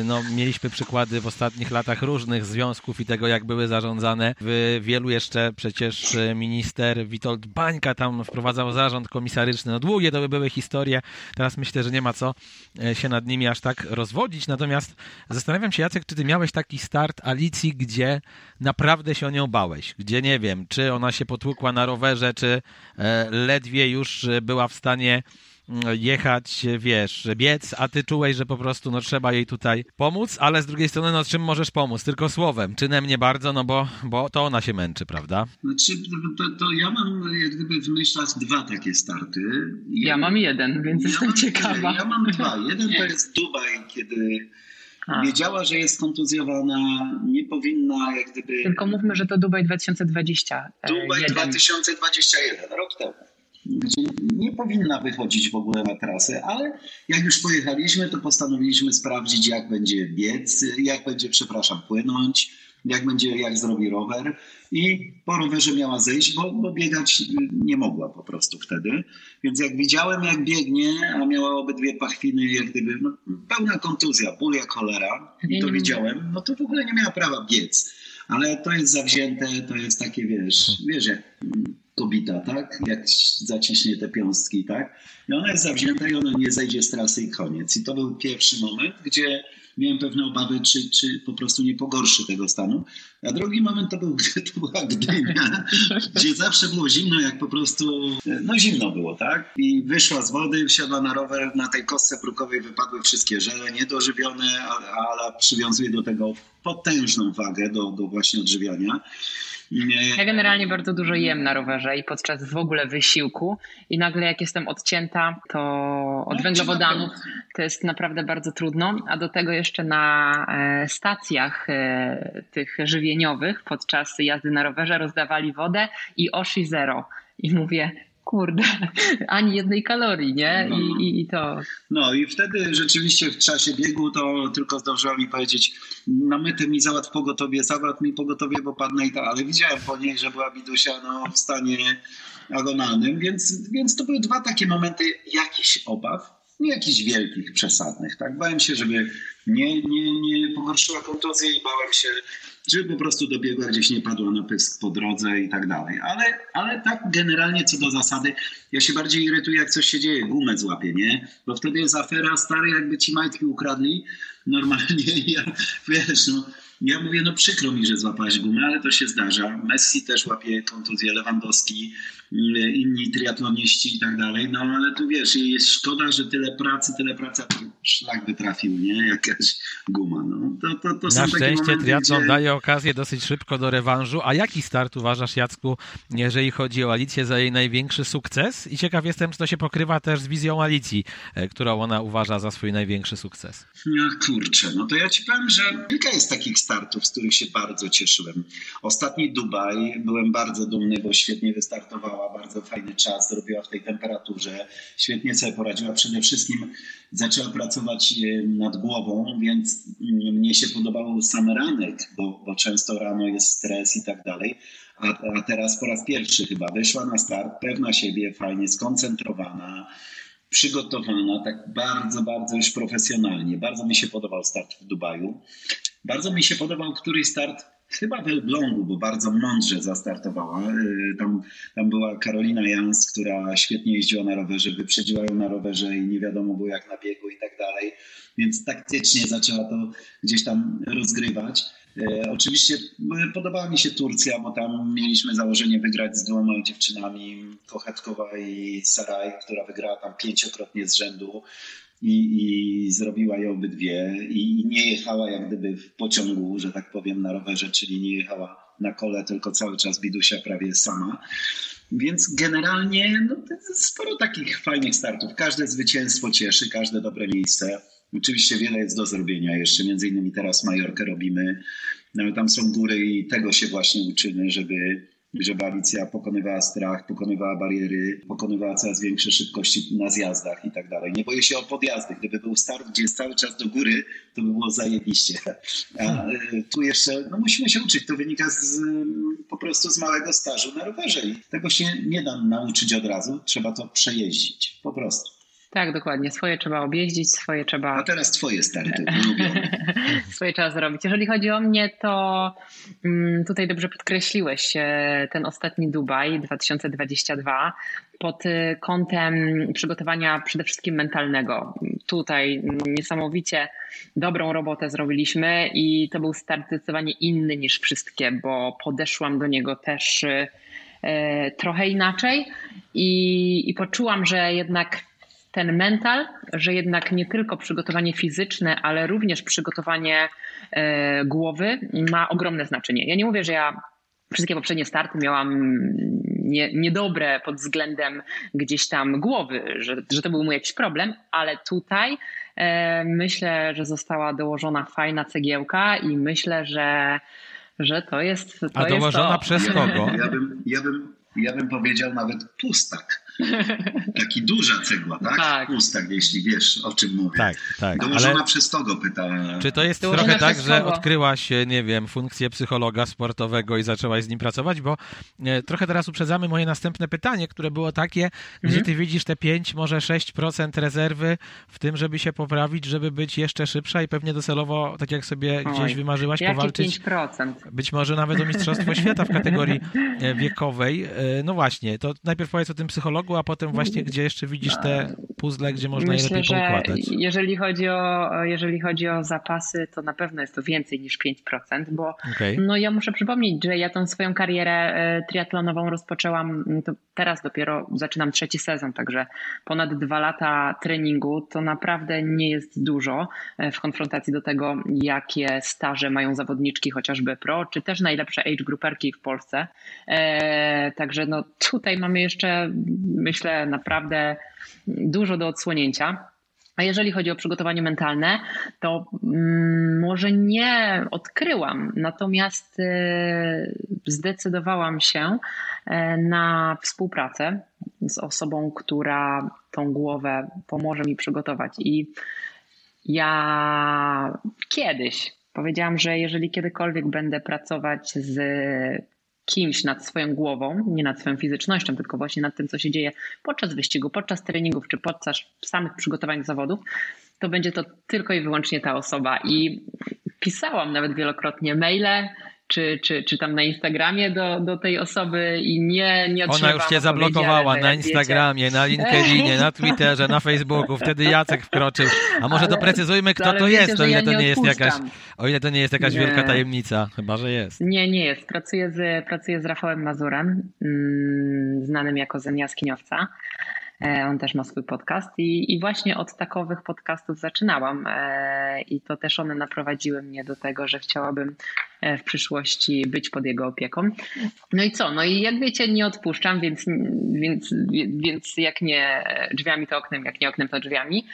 no, mieliśmy przykłady w ostatnich latach różnych związków i tego, jak były zarządzane. W wielu jeszcze przecież minister Witold Bańka tam wprowadzał zarząd komisaryczny. No długie to by były historie. Teraz myślę, że nie ma co e, się nad nimi aż tak rozwodzić. Natomiast zastanawiam się, Jacek, czy ty miałeś taki start Alicji, gdzie naprawdę się o nią bałeś? Gdzie nie wiem, czy ona się potłukła na rowerze, czy e, ledwie już była w stanie jechać, wiesz, biec, a ty czułeś, że po prostu no, trzeba jej tutaj pomóc, ale z drugiej strony, no czym możesz pomóc? Tylko słowem. Czynem nie bardzo, no bo, bo to ona się męczy, prawda? Znaczy, to, to ja mam jak gdyby w myślach dwa takie starty. Ja, ja mam jeden, więc ja jestem mam, ciekawa. Ja mam dwa. Jeden to jest Dubaj, kiedy a. Wiedziała, że jest kontuzjowana, nie powinna jak gdyby... Tylko mówmy, że to Dubaj 2020. Dubaj 2021, rok temu gdzie nie powinna wychodzić w ogóle na trasę, ale jak już pojechaliśmy, to postanowiliśmy sprawdzić, jak będzie biec, jak będzie, przepraszam, płynąć, jak będzie, jak zrobi rower. I po rowerze miała zejść, bo, bo biegać nie mogła po prostu wtedy. Więc jak widziałem, jak biegnie, a miała obydwie pachwiny, jak gdyby no, pełna kontuzja, ból jak cholera, i to widziałem, no to w ogóle nie miała prawa biec. Ale to jest zawzięte, to jest takie, wiesz, wiesz, jak kobita, tak? Jak zaciśnie te piąstki, tak? I ona jest zawzięta i ona nie zejdzie z trasy i koniec. I to był pierwszy moment, gdzie miałem pewne obawy, czy, czy po prostu nie pogorszy tego stanu. A drugi moment to, był, to była Gdynia, gdzie zawsze było zimno, jak po prostu, no zimno było, tak? I wyszła z wody, wsiadła na rower, na tej kostce brukowej wypadły wszystkie żele niedożywione, ale przywiązuje do tego potężną wagę do, do właśnie odżywiania. Ja generalnie bardzo dużo jem na rowerze i podczas w ogóle wysiłku i nagle jak jestem odcięta, to od węglowodanów to jest naprawdę bardzo trudno, a do tego jeszcze na e, stacjach e, tych żywieniowych podczas jazdy na rowerze rozdawali wodę i Oshi Zero. I mówię, kurde, ani jednej kalorii, nie? No. I, i, I, to. No i wtedy rzeczywiście w czasie biegu to tylko zdążyła mi powiedzieć, na myty mi załatw pogotowie, załatw mi pogotowie, bo padnę i to, ale widziałem po niej, że była Bidusia no, w stanie agonalnym, więc, więc to były dwa takie momenty jakichś obaw, nie jakichś wielkich, przesadnych, tak? Bałem się, żeby nie, nie, nie pogorszyła kontuzję i bałem się, żeby po prostu dobiegła gdzieś, nie padła na pysk po drodze i tak dalej. Ale, ale tak generalnie co do zasady, ja się bardziej irytuję, jak coś się dzieje, gumę złapie, nie? Bo wtedy jest afera, stary, jakby ci majtki ukradli, normalnie, ja, wiesz, no, ja mówię, no przykro mi, że złapałeś gumę, ale to się zdarza. Messi też łapie kontuzję, Lewandowski, mm, inni triatloniści i tak dalej. No ale tu wiesz, jest szkoda, że tyle pracy, tyle pracy, a szlak by trafił, nie? Jakaś guma. No, to, to, to Na szczęście triatlon gdzie... daje okazję dosyć szybko do rewanżu. A jaki start uważasz, Jacku, jeżeli chodzi o Alicję za jej największy sukces? I ciekaw jestem, czy to się pokrywa też z wizją Alicji, e, którą ona uważa za swój największy sukces. No kurczę, no to ja ci powiem, że kilka jest takich startów, z których się bardzo cieszyłem. Ostatni Dubaj, byłem bardzo dumny, bo świetnie wystartowała, bardzo fajny czas zrobiła w tej temperaturze, świetnie sobie poradziła. Przede wszystkim zaczęła pracować e, nad głową, więc mm, mnie się podobał sam ranek, bo, bo często rano jest stres i tak dalej. A, a teraz po raz pierwszy chyba wyszła na start, pewna siebie, fajnie skoncentrowana przygotowana, tak bardzo, bardzo już profesjonalnie. Bardzo mi się podobał start w Dubaju. Bardzo mi się podobał któryś start chyba w Elblągu, bo bardzo mądrze zastartowała. Y, tam, tam była Karolina Jans, która świetnie jeździła na rowerze, wyprzedziła ją na rowerze i nie wiadomo było jak na biegu i tak dalej. Więc taktycznie zaczęła to gdzieś tam rozgrywać. E, oczywiście podobała mi się Turcja, bo tam mieliśmy założenie wygrać z dwoma dziewczynami, Kochetkowa i Saraj, która wygrała tam pięciokrotnie z rzędu. i, i zrobiła je obydwie i nie jechała jak gdyby w pociągu, że tak powiem, na rowerze, czyli nie jechała na kole, tylko cały czas Bidusia prawie sama. Więc generalnie no, sporo takich fajnych startów. Każde zwycięstwo cieszy, każde dobre miejsce. Oczywiście wiele jest do zrobienia jeszcze, między innymi teraz Majorkę robimy, no, tam są góry i tego się właśnie uczymy, żeby żeby Alicja pokonywała strach, pokonywała bariery, pokonywała coraz większe szybkości na zjazdach i tak dalej. Nie boję się o podjazdy. Gdyby był start, gdzie jest cały czas do góry, to by było zajebiście. A y, tu jeszcze, no musimy się uczyć. To wynika z, po prostu z małego stażu na rowerze i tego się nie da nauczyć od razu. Trzeba to przejeździć. Po prostu. Tak, dokładnie. Swoje trzeba objeździć, swoje trzeba. A teraz twoje starty, swoje trzeba zrobić. Jeżeli chodzi o mnie, to mm, tutaj dobrze podkreśliłeś e, ten ostatni Dubaj 2022 pod e, kątem przygotowania przede wszystkim mentalnego. Tutaj niesamowicie dobrą robotę zrobiliśmy i to był start zdecydowanie inny niż wszystkie, bo podeszłam do niego też e, trochę inaczej i, i poczułam, że jednak ten mental, że jednak nie tylko przygotowanie fizyczne, ale również przygotowanie e, głowy ma ogromne znaczenie. Ja nie mówię, że ja wszystkie poprzednie starty miałam nie, niedobre pod względem gdzieś tam głowy, że, że to był mój jakiś problem, ale tutaj e, myślę, że została dołożona fajna cegiełka i myślę, że, że to jest. To A dołożona jest to. przez kogo? Ja bym, ja, bym, ja bym powiedział nawet pustak. Taki duża cegła, tak? tak? Pustak, jeśli wiesz, o czym mówię. Tak, tak. Dołożona ale... przez kogo, pyta. Czy to jest Dołożona trochę tak, że odkryłaś, nie wiem, funkcję psychologa sportowego i zaczęłaś z nim pracować? Bo e, trochę teraz uprzedzamy moje następne pytanie, które było takie, mhm. gdzie ty widzisz te 5, może 6% rezerwy w tym, żeby się poprawić, żeby być jeszcze szybsza i pewnie docelowo, tak jak sobie Oj, gdzieś wymarzyłaś, powalczyć. 5%? Być może nawet o Mistrzostwo Świata w kategorii e, wiekowej. E, no właśnie, to najpierw powiedz o tym psychologu, a potem właśnie gdzie jeszcze widzisz te puzzle, gdzie można Myślę, je lepiej poukładać? Jeżeli chodzi, o, jeżeli chodzi o zapasy, to na pewno jest to więcej niż 5%, bo okay. no ja muszę przypomnieć, że ja tą swoją karierę e, triatlonową rozpoczęłam, to teraz dopiero zaczynam trzeci sezon, także ponad dwa lata treningu to naprawdę nie jest dużo e, w konfrontacji do tego, jakie staże mają zawodniczki chociażby pro, czy też najlepsze age grouperki w Polsce. E, także no tutaj mamy jeszcze myślę, naprawdę dużo do odsłonięcia. A jeżeli chodzi o przygotowanie mentalne, to mm, może nie odkryłam, natomiast y, zdecydowałam się e, na współpracę z osobą, która tą głowę pomoże mi przygotować. I ja kiedyś powiedziałam, że jeżeli kiedykolwiek będę pracować z kimś nad swoją głową, nie nad swoją fizycznością, tylko właśnie nad tym, co się dzieje podczas wyścigu, podczas treningów czy podczas samych przygotowań do zawodów, to będzie to tylko i wyłącznie ta osoba. I pisałam nawet wielokrotnie maile, czy, czy, czy tam na Instagramie do, do tej osoby i nie, nie Ona już cię zablokowała na Instagramie, wiecie. na LinkedInie, na Twitterze, na Facebooku. Wtedy Jacek wkroczył. A może ale, doprecyzujmy, kto to wiecie, jest, o ile ja to nie, jest jakaś, o ile to nie jest jakaś nie. wielka tajemnica. Chyba, że jest. Nie, nie jest. Pracuję z, pracuję z Rafałem Mazurem, mm, znanym jako. E, on też ma swój podcast i, i właśnie od takowych podcastów zaczynałam e, i to też one naprowadziły mnie do tego, że chciałabym e, w przyszłości być pod jego opieką. No i co? No i jak wiecie, nie odpuszczam, więc, więc, więc jak nie drzwiami, to oknem, jak nie oknem, to drzwiami.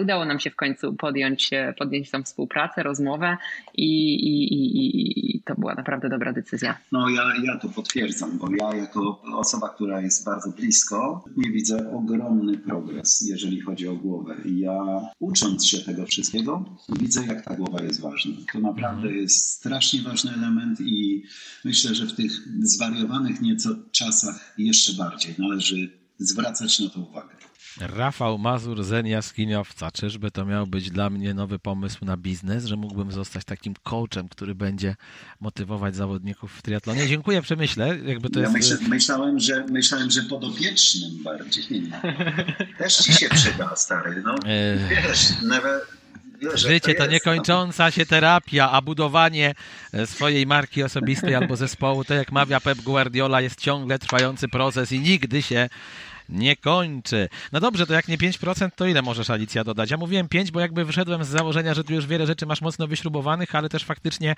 Udało nam się w końcu podjąć, podjąć tą współpracę, rozmowę i, i, i, i to była naprawdę dobra decyzja. No ja, ja to potwierdzam, bo ja jako osoba, która jest bardzo blisko, nie widzę ogromny progres, jeżeli chodzi o głowę. Ja ucząc się tego wszystkiego, widzę, jak ta głowa jest ważna. To naprawdę mhm. jest strasznie ważny element i myślę, że w tych zwariowanych nieco czasach jeszcze bardziej należy zwracać na to uwagę. Rafał Mazur, Zen Jaskiniowca. Czyżby to miał być dla mnie nowy pomysł na biznes, że mógłbym zostać takim coachem, który będzie motywować zawodników w triatlonie? Dziękuję, przemyślę. Jakby to ja jest... myślałem, że, myślałem, że podopiecznym bardziej. Też ci się przyda, stary. No, e, wiesz, never... Życie to, to niekończąca się terapia, a budowanie e, swojej marki osobistej albo zespołu, to jak mawia Pep Guardiola, jest ciągle trwający proces i nigdy się nie kończy. No dobrze, to jak nie 5%, to ile możesz Alicja dodać? Ja mówiłem 5, bo jakby wyszedłem z założenia, że tu już wiele rzeczy masz mocno wyśrubowanych, ale też faktycznie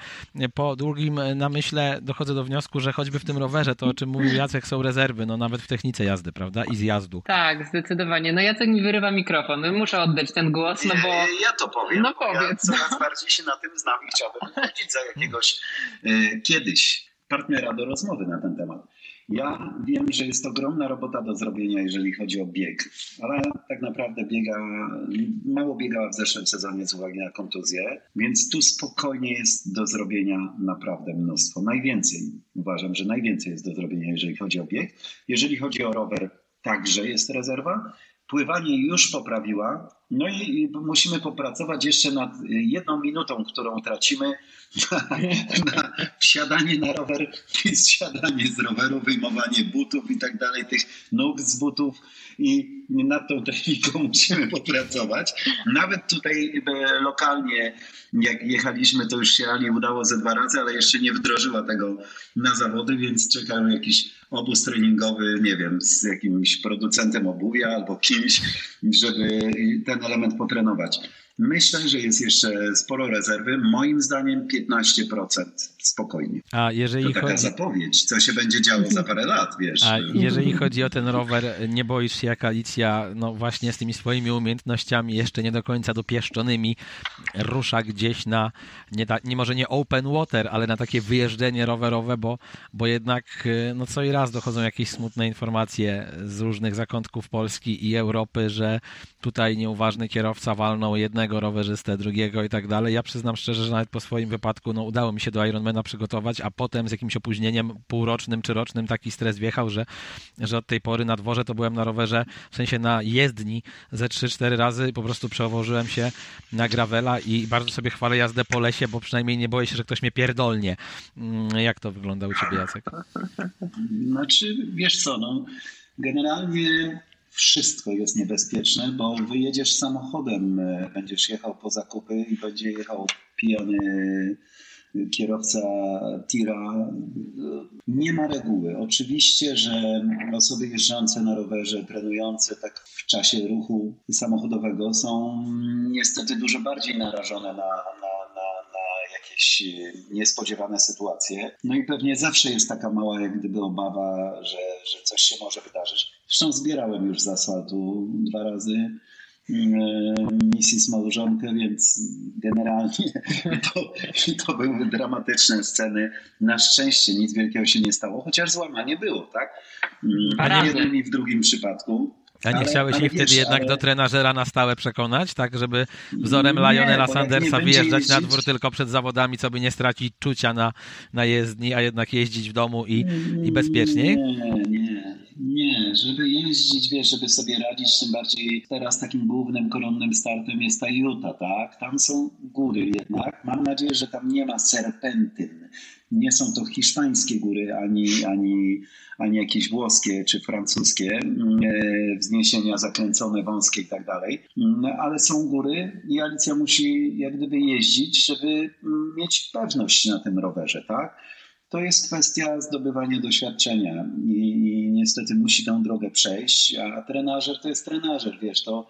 po długim namyśle dochodzę do wniosku, że choćby w tym rowerze, to o czym mówił Jacek, są rezerwy, no nawet w technice jazdy, prawda? I zjazdu. Tak, zdecydowanie. No Jacek mi wyrywa mikrofon. Muszę oddać ten głos, no bo... Ja to powiem. No powiedz. Ja coraz bardziej się na tym znam i chciałbym chodzić za jakiegoś e, kiedyś partnera do rozmowy na ten temat. Ja wiem, że jest ogromna robota do zrobienia, jeżeli chodzi o bieg, ale tak naprawdę biega, mało biegała w zeszłym sezonie z uwagi na kontuzję, więc tu spokojnie jest do zrobienia naprawdę mnóstwo. Najwięcej, uważam, że najwięcej jest do zrobienia, jeżeli chodzi o bieg. Jeżeli chodzi o rower, także jest rezerwa. Pływanie już poprawiła, no i musimy popracować jeszcze nad jedną minutą, którą tracimy na, wsiadanie na rower zsiadanie z roweru, wyjmowanie butów i tak dalej, tych nóg z butów i nad tą techniką musimy popracować. Nawet tutaj e, lokalnie, jak jechaliśmy, to już się Ali udało ze dwa razy, ale jeszcze nie wdrożyła tego na zawody, więc czekają jakiś obóz treningowy, nie wiem, z jakimś producentem obuwia albo kimś, żeby ten element potrenować. Myślę, że jest jeszcze sporo rezerwy. Moim zdaniem 15% spokojnie. A jeżeli to taka chodzi... zapowiedź, co się będzie działo za parę lat, wiesz. A jeżeli chodzi o ten rower, nie boisz się jak Alicja, no właśnie z tymi swoimi umiejętnościami jeszcze nie do końca dopieszczonymi, rusza gdzieś na, nie, ta, nie może nie open water, ale na takie wyjeżdżenie rowerowe, bo, bo jednak no co i raz dochodzą jakieś smutne informacje z różnych zakątków Polski i Europy, że tutaj nieuważny kierowca walnął jednego rowerzystę, drugiego i tak dalej. Ja przyznam szczerze, że nawet po swoim wypadku no, udało mi się do Ironmana przygotować, a potem z jakimś opóźnieniem półrocznym czy rocznym taki stres wjechał, że, że od tej pory na dworze to byłem na rowerze, w sensie na jezdni ze 3-4 razy po prostu przełożyłem się na gravela i bardzo sobie chwalę jazdę po lesie, bo przynajmniej nie boję się, że ktoś mnie pierdolnie. Mm, jak to wygląda u ciebie, Jacek? Znaczy, wiesz co, no, generalnie wszystko jest niebezpieczne, bo wyjedziesz samochodem, e, będziesz jechał po zakupy i będzie jechał pijany kierowca tira. Nie ma reguły. Oczywiście, że osoby jeżdżące na rowerze, trenujące tak w czasie ruchu samochodowego są niestety dużo bardziej narażone na, na jakieś niespodziewane sytuacje. No i pewnie zawsze jest taka mała jak gdyby obawa, że, że coś się może wydarzyć. Zresztą zbierałem już z asfaltu dwa razy Mrs. Małżonkę, więc generalnie to, to były dramatyczne sceny. Na szczęście nic wielkiego się nie stało, chociaż złamanie było, tak? W jednym i w drugim przypadku. A nie ale, chciałeś jej wtedy wiesz, jednak ale... do trenażera na stałe przekonać, tak żeby wzorem nie, Lionela Sandersa wyjeżdżać jeździć... na dwór tylko przed zawodami, co by nie stracić czucia na, na jezdni, a jednak jeździć w domu i, i bezpieczniej? Nie, nie, nie. Żeby jeździć, wiesz, żeby sobie radzić, tym bardziej teraz takim głównym, koronnym startem jest ta Utah, tak? Tam są góry jednak. Mam nadzieję, że tam nie ma serpentyn. Nie są to hiszpańskie góry, ani, ani ani jakieś włoskie czy francuskie mm, e, wzniesienia zakręcone, wąskie i tak dalej. Mm, ale są góry i Alicja musi jak gdyby jeździć, żeby mm, mieć pewność na tym rowerze, tak? To jest kwestia zdobywania doświadczenia i, i niestety musi tę drogę przejść, a trenażer to jest trenażer, wiesz, to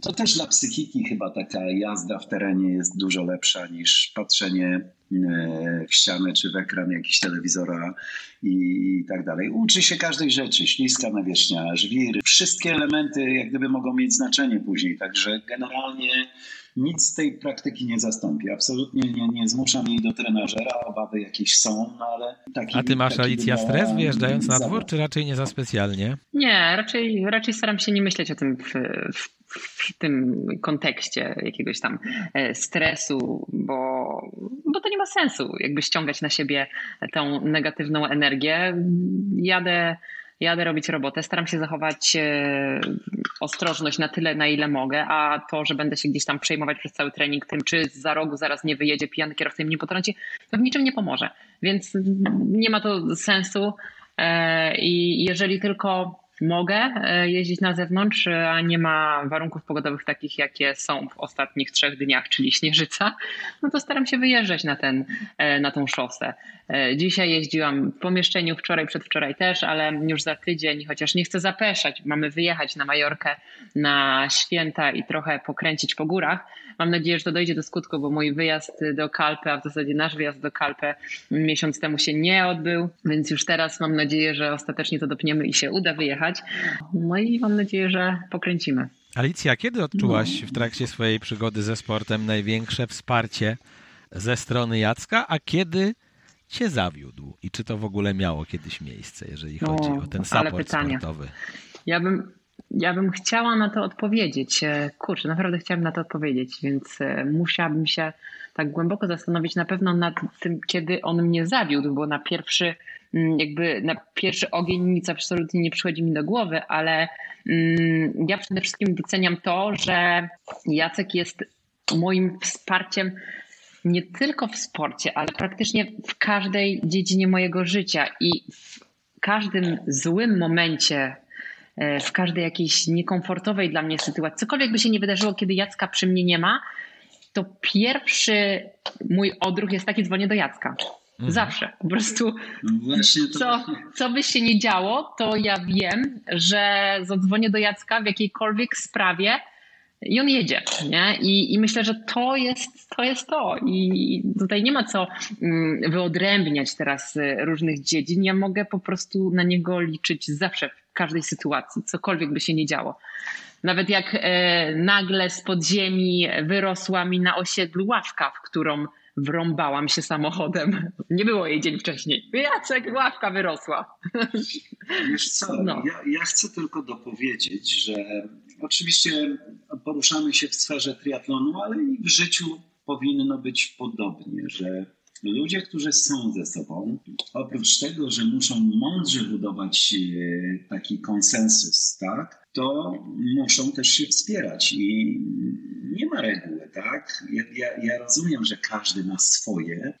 to też dla psychiki chyba taka jazda w terenie jest dużo lepsza niż patrzenie e, w ścianę czy w ekran jakiś telewizora i tak dalej. Uczy się każdej rzeczy, śliska nawierzchnia, żwir, wszystkie elementy jak gdyby mogą mieć znaczenie później, także generalnie nic z tej praktyki nie zastąpi. Absolutnie nie, nie zmuszam jej do trenażera, obawy jakieś są, no ale taki, A ty masz Alicja stres wyjeżdżając na dwór, czy raczej nie za specjalnie? Nie, raczej, raczej staram się nie myśleć o tym w, w w tym kontekście jakiegoś tam e, stresu, bo, bo to nie ma sensu, jakby ściągać na siebie tą negatywną energię. Jadę jadę robić robotę, staram się zachować e, ostrożność na tyle, na ile mogę, a to, że będę się gdzieś tam przejmować przez cały trening tym, czy za rogu zaraz nie wyjedzie pijany kierowca i mnie potrąci, to w niczym nie pomoże. Więc nie ma to sensu e, i jeżeli tylko mogę e, jeździć na zewnątrz, a nie ma warunków pogodowych takich, jakie są w ostatnich trzech dniach, czyli śnieżyca, no to staram się wyjeżdżać na, ten, e, na tą szosę. E, dzisiaj jeździłam w pomieszczeniu, wczoraj, przedwczoraj też, ale już za tydzień, chociaż nie chcę zapeszać, mamy wyjechać na Majorkę na święta i trochę pokręcić po górach. Mam nadzieję, że to dojdzie do skutku, bo mój wyjazd do Kalpy, a w zasadzie nasz wyjazd do Kalpy miesiąc temu się nie odbył, więc już teraz mam nadzieję, że ostatecznie to dopniemy i się uda wyjechać. No i mam nadzieję, że pokręcimy. Alicja, kiedy odczułaś w trakcie swojej przygody ze sportem największe wsparcie ze strony Jacka, a kiedy cię zawiódł? I czy to w ogóle miało kiedyś miejsce, jeżeli chodzi o, o ten support sportowy? Ja bym, ja bym chciała na to odpowiedzieć. E, kurczę, naprawdę chciałabym na to odpowiedzieć, więc e, musiałabym się tak głęboko zastanowić na pewno nad tym, kiedy on mnie zawiódł, bo na pierwszy mm, jakby na pierwszy ogień nic absolutnie nie przychodzi mi do głowy, ale mm, ja przede wszystkim doceniam to, że Jacek jest moim wsparciem nie tylko w sporcie, ale praktycznie w każdej dziedzinie mojego życia i w każdym złym momencie, w każdej jakiejś niekomfortowej dla mnie sytuacji, cokolwiek by się nie wydarzyło, kiedy Jacka przy mnie nie ma, to pierwszy mój odruch jest taki, dzwonię do Jacka. Mhm. Zawsze. Po prostu no co, co by się nie działo, to ja wiem, że zadzwonię do Jacka w jakiejkolwiek sprawie i on jedzie. Nie? I, I myślę, że to jest, to jest to. I tutaj nie ma co mm, wyodrębniać teraz y, różnych dziedzin. Ja mogę po prostu na niego liczyć zawsze, w każdej sytuacji, cokolwiek by się nie działo. Nawet jak e, nagle z podziemi wyrosła mi na osiedlu ławka, w którą wrąbałam się samochodem. Nie było jej dzień wcześniej. Jacek, ławka wyrosła. Wiesz co, no. ja, ja chcę tylko dopowiedzieć, że oczywiście poruszamy się w sferze triatlonu, ale i w życiu powinno być podobnie, że ludzie, którzy są ze sobą, oprócz tego, że muszą mądrze budować e, taki konsensus, tak, to muszą też się wspierać i nie ma reguły, tak? Ja, ja, ja, rozumiem, że każdy ma swoje.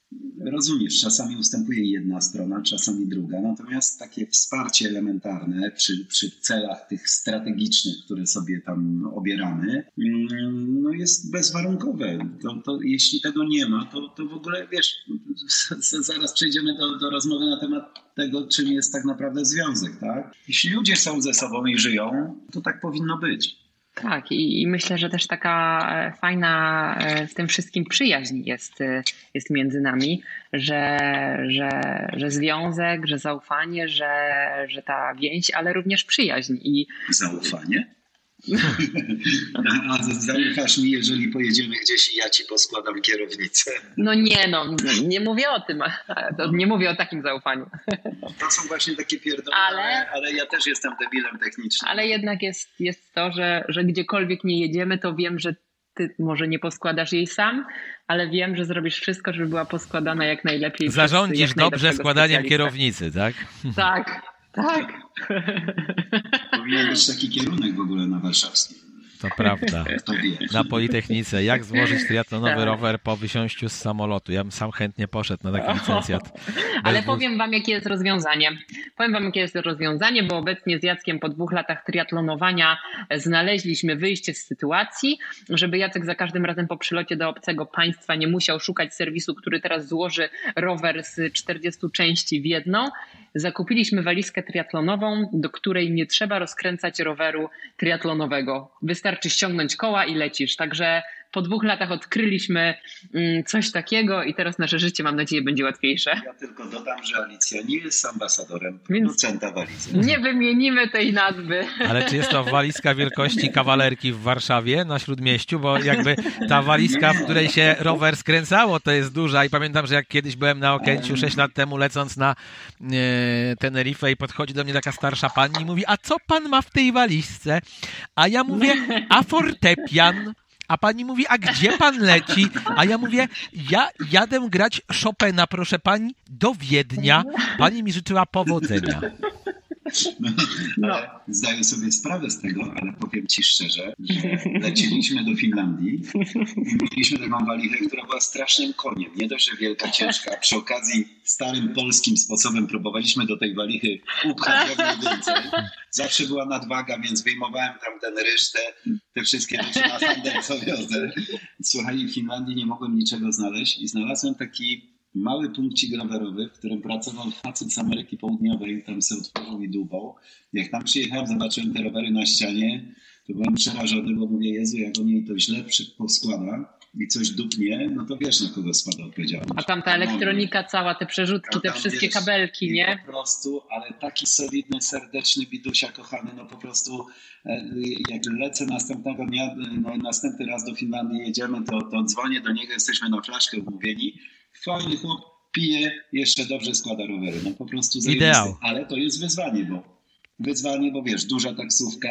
Rozumiesz, czasami ustępuje jedna strona, czasami druga, natomiast takie wsparcie elementarne przy, przy celach tych strategicznych, które sobie tam obieramy, mm, no jest bezwarunkowe. To, to jeśli tego nie ma, to, to w ogóle, wiesz, zaraz przejdziemy do, do rozmowy na temat tego, czym jest tak naprawdę związek, tak? Jeśli ludzie są ze sobą i żyją, to tak powinno być. Tak, i, i, myślę, że też taka e, fajna e, w tym wszystkim przyjaźń jest, e, jest między nami, że, że, że związek, że zaufanie, że, że ta więź, ale również przyjaźń. I... Zaufanie? A zaufasz mi, jeżeli pojedziemy gdzieś i ja ci poskładam kierownicę. No nie, no, nie mówię o tym. Nie mówię o takim zaufaniu. To są właśnie takie pierdoły, ale, ale ja też jestem debilem technicznym. Ale jednak jest, jest to, że, że gdziekolwiek nie jedziemy, to wiem, że ty może nie poskładasz jej sam, ale wiem, że zrobisz wszystko, żeby była poskładana jak najlepiej. Zarządzisz jak dobrze składaniem kierownicy, tak? Tak, tak. Powinien być taki kierunek w ogóle na warszawskim. To prawda. Na Politechnice. Jak złożyć triatlonowy tak. rower po wysiąściu z samolotu? Ja bym sam chętnie poszedł na taki licencjat. Ale powiem wam, jakie jest rozwiązanie. Powiem wam, jakie jest rozwiązanie, bo obecnie z Jackiem po dwóch latach triatlonowania znaleźliśmy wyjście z sytuacji, żeby Jacek za każdym razem po przylocie do obcego państwa nie musiał szukać serwisu, który teraz złoży rower z 40 części w jedną. Zakupiliśmy walizkę triatlonową, do której nie trzeba rozkręcać roweru triatlonowego. Wystarczy wystarczy ściągnąć koła i lecisz. Także po dwóch latach odkryliśmy mm, coś takiego i teraz nasze życie, mam nadzieję, będzie łatwiejsze. Ja tylko dodam, że Alicja nie jest ambasadorem producenta walizy. Nie wymienimy tej nazwy. Ale czy jest to walizka wielkości kawalerki w Warszawie na Śródmieściu? Bo jakby ta walizka, w której się rower skręcało, to jest duża i pamiętam, że jak kiedyś byłem na Okęciu 6 lat temu lecąc na e, Tenerife i podchodzi do mnie taka starsza pani i mówi, a co pan ma w tej walizce? A ja mówię, a fortepian. A pani mówi, a gdzie pan leci? A ja mówię, ja jadę grać Chopina, proszę pani, do Wiednia. Pani mi życzyła powodzenia. No, no. Zdaję sobie sprawę z tego, ale powiem Ci szczerze, że leciliśmy do Finlandii i mieliśmy taką walichę, która była strasznym koniem. Nie dość, że wielka, ciężka. Przy okazji starym polskim sposobem próbowaliśmy do tej walichy upchać jak najwięcej. Zawsze była nadwaga, więc wyjmowałem tam ten ryż, te, te wszystkie rzeczy na handel, co wiozę. Słuchaj, w Finlandii nie mogłem niczego znaleźć i znalazłem taki mały punkcik rowerowy, w którym pracował facet z Ameryki Południowej, tam sobie otworzył i dłubał. Jak tam przyjechałem, zobaczyłem te rowery na ścianie, to byłem przerażony, bo mówię, Jezu, jak on jej to źle poskłada i coś dupnie, no to wiesz, na kogo spada odpowiedzialność. A tam ta elektronika cała, te przerzutki, te wszystkie wiesz, kabelki, nie? Po prostu, ale taki solidny, serdeczny bidusia kochany, no po prostu e, jak lecę następnego dnia, no, następny raz do Finlandii jedziemy, to, to dzwonię do niego, jesteśmy na flaszkę umówieni fajny chłop, pije, jeszcze dobrze składa rowery. No po prostu Ideał. Ale to jest wyzwanie, bo wyzwanie, bo wiesz, duża taksówka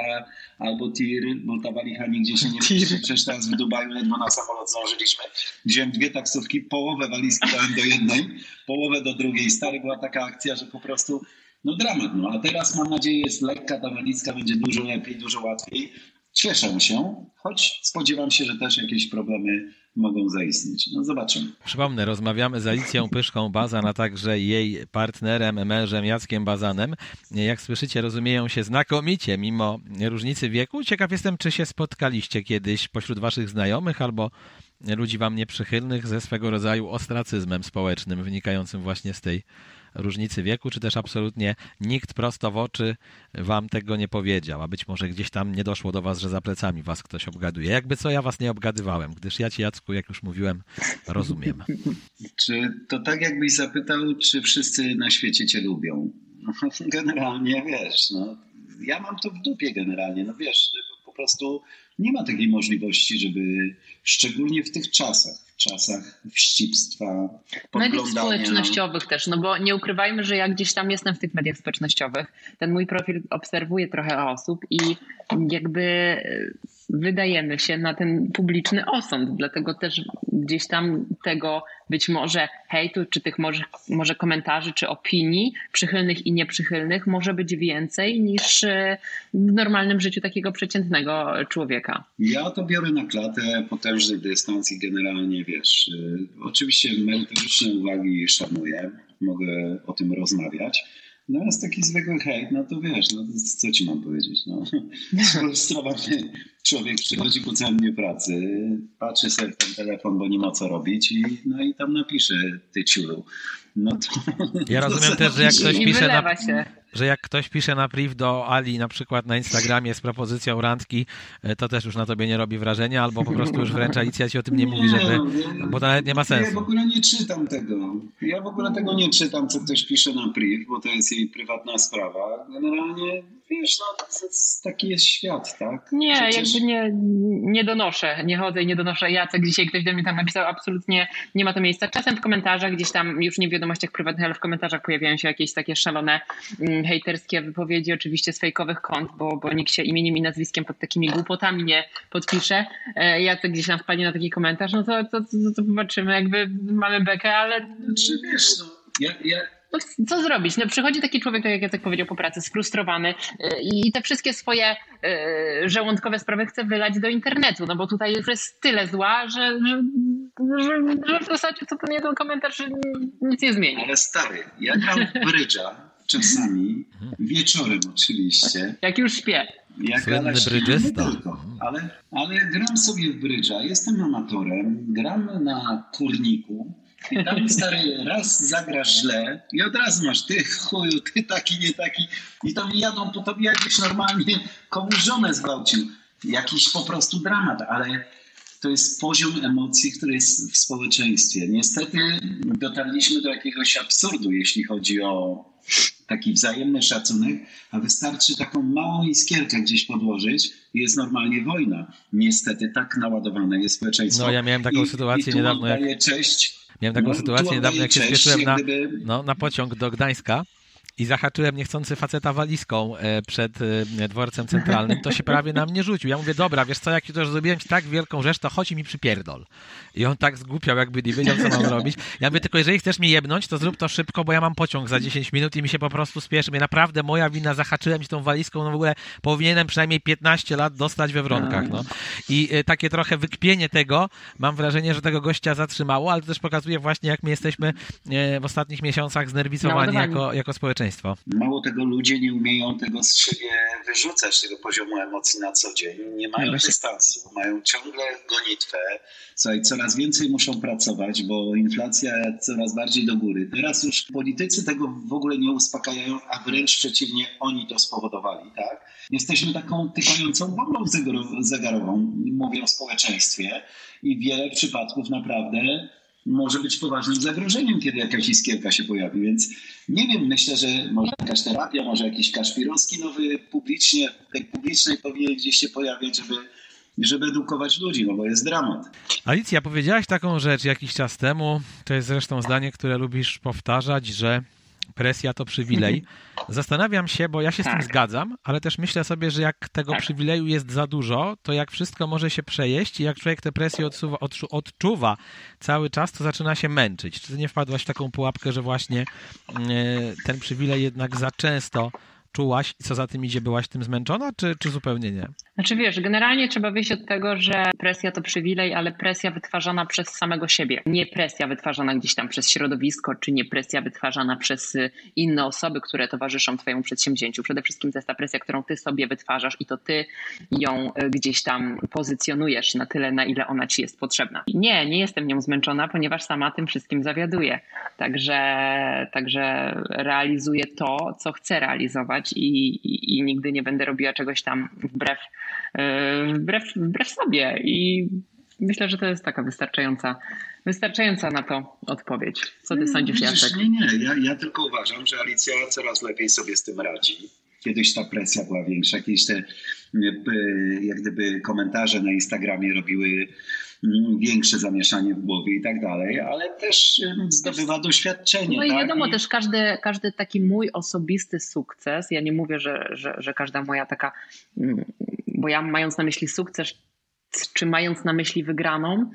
albo tir, bo ta walicha nigdzie się nie mieści. Przecież teraz w Dubaju ledwo na samolot zdążyliśmy. Wziąłem dwie taksówki, połowę walizki dałem do jednej, połowę do drugiej. Stary była taka akcja, że po prostu no dramat. No. A teraz mam nadzieję jest lekka, ta walizka będzie dużo lepiej, dużo łatwiej. Cieszę się, choć spodziewam się, że też jakieś problemy mogą zaistnieć. No zobaczymy. Przypomnę, rozmawiamy z Alicją Pyszką Bazan, a także jej partnerem, mężem Jackiem Bazanem. Jak słyszycie, rozumieją się znakomicie mimo różnicy wieku. Ciekaw jestem, czy się spotkaliście kiedyś pośród waszych znajomych albo ludzi wam nieprzychylnych ze swego rodzaju ostracyzmem społecznym wynikającym właśnie z tej różnicy wieku, czy też absolutnie nikt prosto w oczy wam tego nie powiedział, a być może gdzieś tam nie doszło do was, że za plecami was ktoś obgaduje. Jakby co, ja was nie obgadywałem, gdyż ja ci, Jacku, jak już mówiłem, rozumiem. Czy to tak jakbyś zapytał, czy wszyscy na świecie cię lubią? Generalnie, wiesz, no, ja mam to w dupie generalnie, no wiesz, po prostu nie ma takiej możliwości, żeby szczególnie w tych czasach, czasach wścibstwa, Mediów społecznościowych też, no bo nie ukrywajmy, że ja gdzieś tam jestem w tych mediach społecznościowych. Ten mój profil obserwuje trochę osób i jakby wydajemy się na ten publiczny osąd, dlatego też gdzieś tam tego być może hejtu, czy tych może, może komentarzy, czy opinii przychylnych i nieprzychylnych może być więcej niż e, w normalnym życiu takiego przeciętnego człowieka. Ja to biorę na klatę, potężny dystans i generalnie wiesz, y, oczywiście merytoryczne uwagi szanuję, mogę o tym rozmawiać, no jest taki zwykły hejt, no to wiesz, no to co ci mam powiedzieć, no. Sfrustrowany człowiek przychodzi po całym dniu pracy, patrzy sobie w ten telefon, bo nie ma co robić i, no i tam napisze ty ciulu. No to, ja rozumiem też, że jak ktoś pisze na, że jak ktoś pisze na priv do Ali na przykład na Instagramie z propozycją randki, e, to też już na tobie nie robi wrażenia, albo po prostu już wręcz Alicja ci o tym nie, nie mówi, żeby, bo to nawet nie ma sensu. Ja w ogóle nie czytam tego. Ja w ogóle tego nie czytam, co ktoś pisze na priv, bo to jest jej prywatna sprawa. Generalnie wiesz, no to jest, taki jest świat, tak? Nie, Przecież... jakby nie, nie donoszę, nie chodzę i nie donoszę. Jacek dzisiaj ktoś do mnie tam napisał, absolutnie nie ma to miejsca. Czasem w komentarzach gdzieś tam, już nie w wiadomościach prywatnych, ale w komentarzach pojawiają się jakieś takie szalone mm, hejterskie wypowiedzi, oczywiście z fejkowych kont, bo, bo nikt się imieniem i nazwiskiem pod takimi głupotami nie podpisze. E, Jacek gdzieś tam wpadnie na taki komentarz, no to, to, to, to zobaczymy, jakby mamy bekę, ale... Czy wiesz, no, ja, ja no, co zrobić? No, przychodzi taki człowiek, tak jak Jacek powiedział, po pracy, sfrustrowany y, i te wszystkie swoje y, żołądkowe sprawy chce wylać do internetu, no bo tutaj już jest tyle zła, że, że, że, w zasadzie co ten jeden komentarz nic nie zmieni. Ale stary, ja gram w brydża czasami, wieczorem oczywiście. Jak już śpię. Jak Słynny brydżysta. Ale, ale gram sobie w brydża, jestem amatorem, gram na turniku, tam stary, raz zagrasz źle i od razu masz ty chuju, ty taki, nie taki. I tam jadą po tobie jakbyś normalnie komuś żonę zgwałcił. Jakiś po prostu dramat, ale to jest poziom emocji, który jest w społeczeństwie. Niestety dotarliśmy do jakiegoś absurdu, jeśli chodzi o taki wzajemny szacunek, a wystarczy taką małą iskierkę gdzieś podłożyć i jest normalnie wojna. Niestety tak naładowane jest społeczeństwo. No ja miałem taką I, sytuację i niedawno. Jak... cześć Miałem taką no, sytuację niedawno, jak się spieszyłem na, no, na pociąg do Gdańska i zahaczyłem niechcący faceta walizką e, przed e, dworcem centralnym, to się prawie na mnie rzucił. Ja mówię, dobra, wiesz co, jak już zrobiłem ci tak wielką rzecz, to chodź i mi przypierdol. I on tak zgłupiał, jakby nie wiedział, co mam robić. Ja mówię, tylko jeżeli chcesz mnie jebnąć, to zrób to szybko, bo ja mam pociąg za 10 minut i mi się po prostu spieszy. Mnie naprawdę moja wina, zahaczyłem ci tą walizką, no w ogóle powinienem przynajmniej 15 lat dostać we wronkach, no. I e, takie trochę wykpienie tego, mam wrażenie, że tego gościa zatrzymało, ale to też pokazuje właśnie, jak my jesteśmy w ostatnich miesiącach znerwicowani jako, jako społeczeństwo. Mało tego, ludzie nie umieją tego z siebie wyrzucać, tego poziomu emocji na co dzień. Nie mają dystansu, mają ciągle gonitwę. Słuchaj, coraz więcej muszą pracować, bo inflacja coraz bardziej do góry. Teraz już politycy tego w ogóle nie uspokajają, a wręcz przeciwnie, oni to spowodowali, tak? Jesteśmy taką tykającą bombą zegarową, mówię o społeczeństwie i wiele przypadków naprawdę może być poważnym zagrożeniem, kiedy jakaś iskierka się pojawi. Więc nie wiem, myślę, że może jakaś terapia, może jakiś Kaszpirowski nowy publicznie, tej publicznej powinien gdzieś się pojawiać, żeby, żeby edukować ludzi, no bo jest dramat. Alicja, powiedziałaś taką rzecz jakiś czas temu, to jest zresztą zdanie, które lubisz powtarzać, że presja to przywilej. Mhm. Zastanawiam się, bo ja się tak. z tym tak. zgadzam, ale też myślę sobie, że jak tego tak. przywileju jest za dużo, to jak wszystko może się przejeść i jak człowiek tę presję odsuwa, odczuwa cały czas, to zaczyna się męczyć. Czy ty nie wpadłaś w taką pułapkę, że właśnie e, ten przywilej jednak za często czułaś i co za tym idzie, byłaś tym zmęczona, czy, czy zupełnie nie? Znaczy wiesz, generalnie trzeba wyjść od tego, że presja to przywilej, ale presja wytwarzana przez samego siebie. Nie presja wytwarzana gdzieś tam przez środowisko, czy nie presja wytwarzana przez y, inne osoby, które towarzyszą twojemu przedsięwzięciu. Przede wszystkim to jest ta presja, którą ty sobie wytwarzasz i to ty ją y, gdzieś tam pozycjonujesz na tyle, na ile ona ci jest potrzebna. Nie, nie jestem nią zmęczona, ponieważ sama tym wszystkim zawiaduję. Także, także realizuję to, co chcę realizować i, i, i nigdy nie będę robiła czegoś tam wbrew E, wbrew, wbrew sobie i myślę, że to jest taka wystarczająca, wystarczająca na to odpowiedź. Co ty sądzisz, Widzisz, Jacek? Nie, nie, ja, ja tylko uważam, że Alicja coraz lepiej sobie z tym radzi. Kiedyś ta presja była większa, kiedyś te jak gdyby komentarze na Instagramie robiły większe zamieszanie w głowie i tak dalej, ale też zdobywa doświadczenie. No i tak? wiadomo, też każdy, każdy taki mój osobisty sukces, ja nie mówię, że, że, że każda moja taka mm, bo ja mając na myśli sukces, czy mając na myśli wygraną,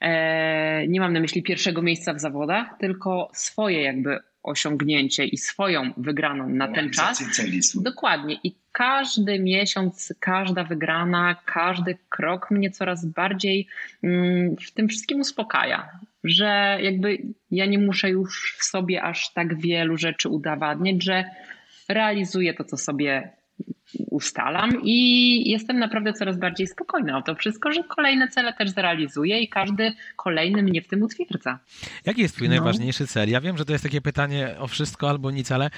e, nie mam na myśli pierwszego miejsca w zawodach, tylko swoje jakby osiągnięcie i swoją wygraną na ten czas. Dokładnie. I każdy miesiąc, każda wygrana, każdy krok mnie coraz bardziej mm, w tym wszystkim uspokaja. Że jakby ja nie muszę już w sobie aż tak wielu rzeczy udowadniać, że realizuję to, co sobie ustalam i jestem naprawdę coraz bardziej spokojna o to wszystko, że kolejne cele też zrealizuję i każdy kolejny mnie w tym utwierdza. Jaki jest twój no. najważniejszy cel? Ja wiem, że to jest takie pytanie o wszystko albo nic, ale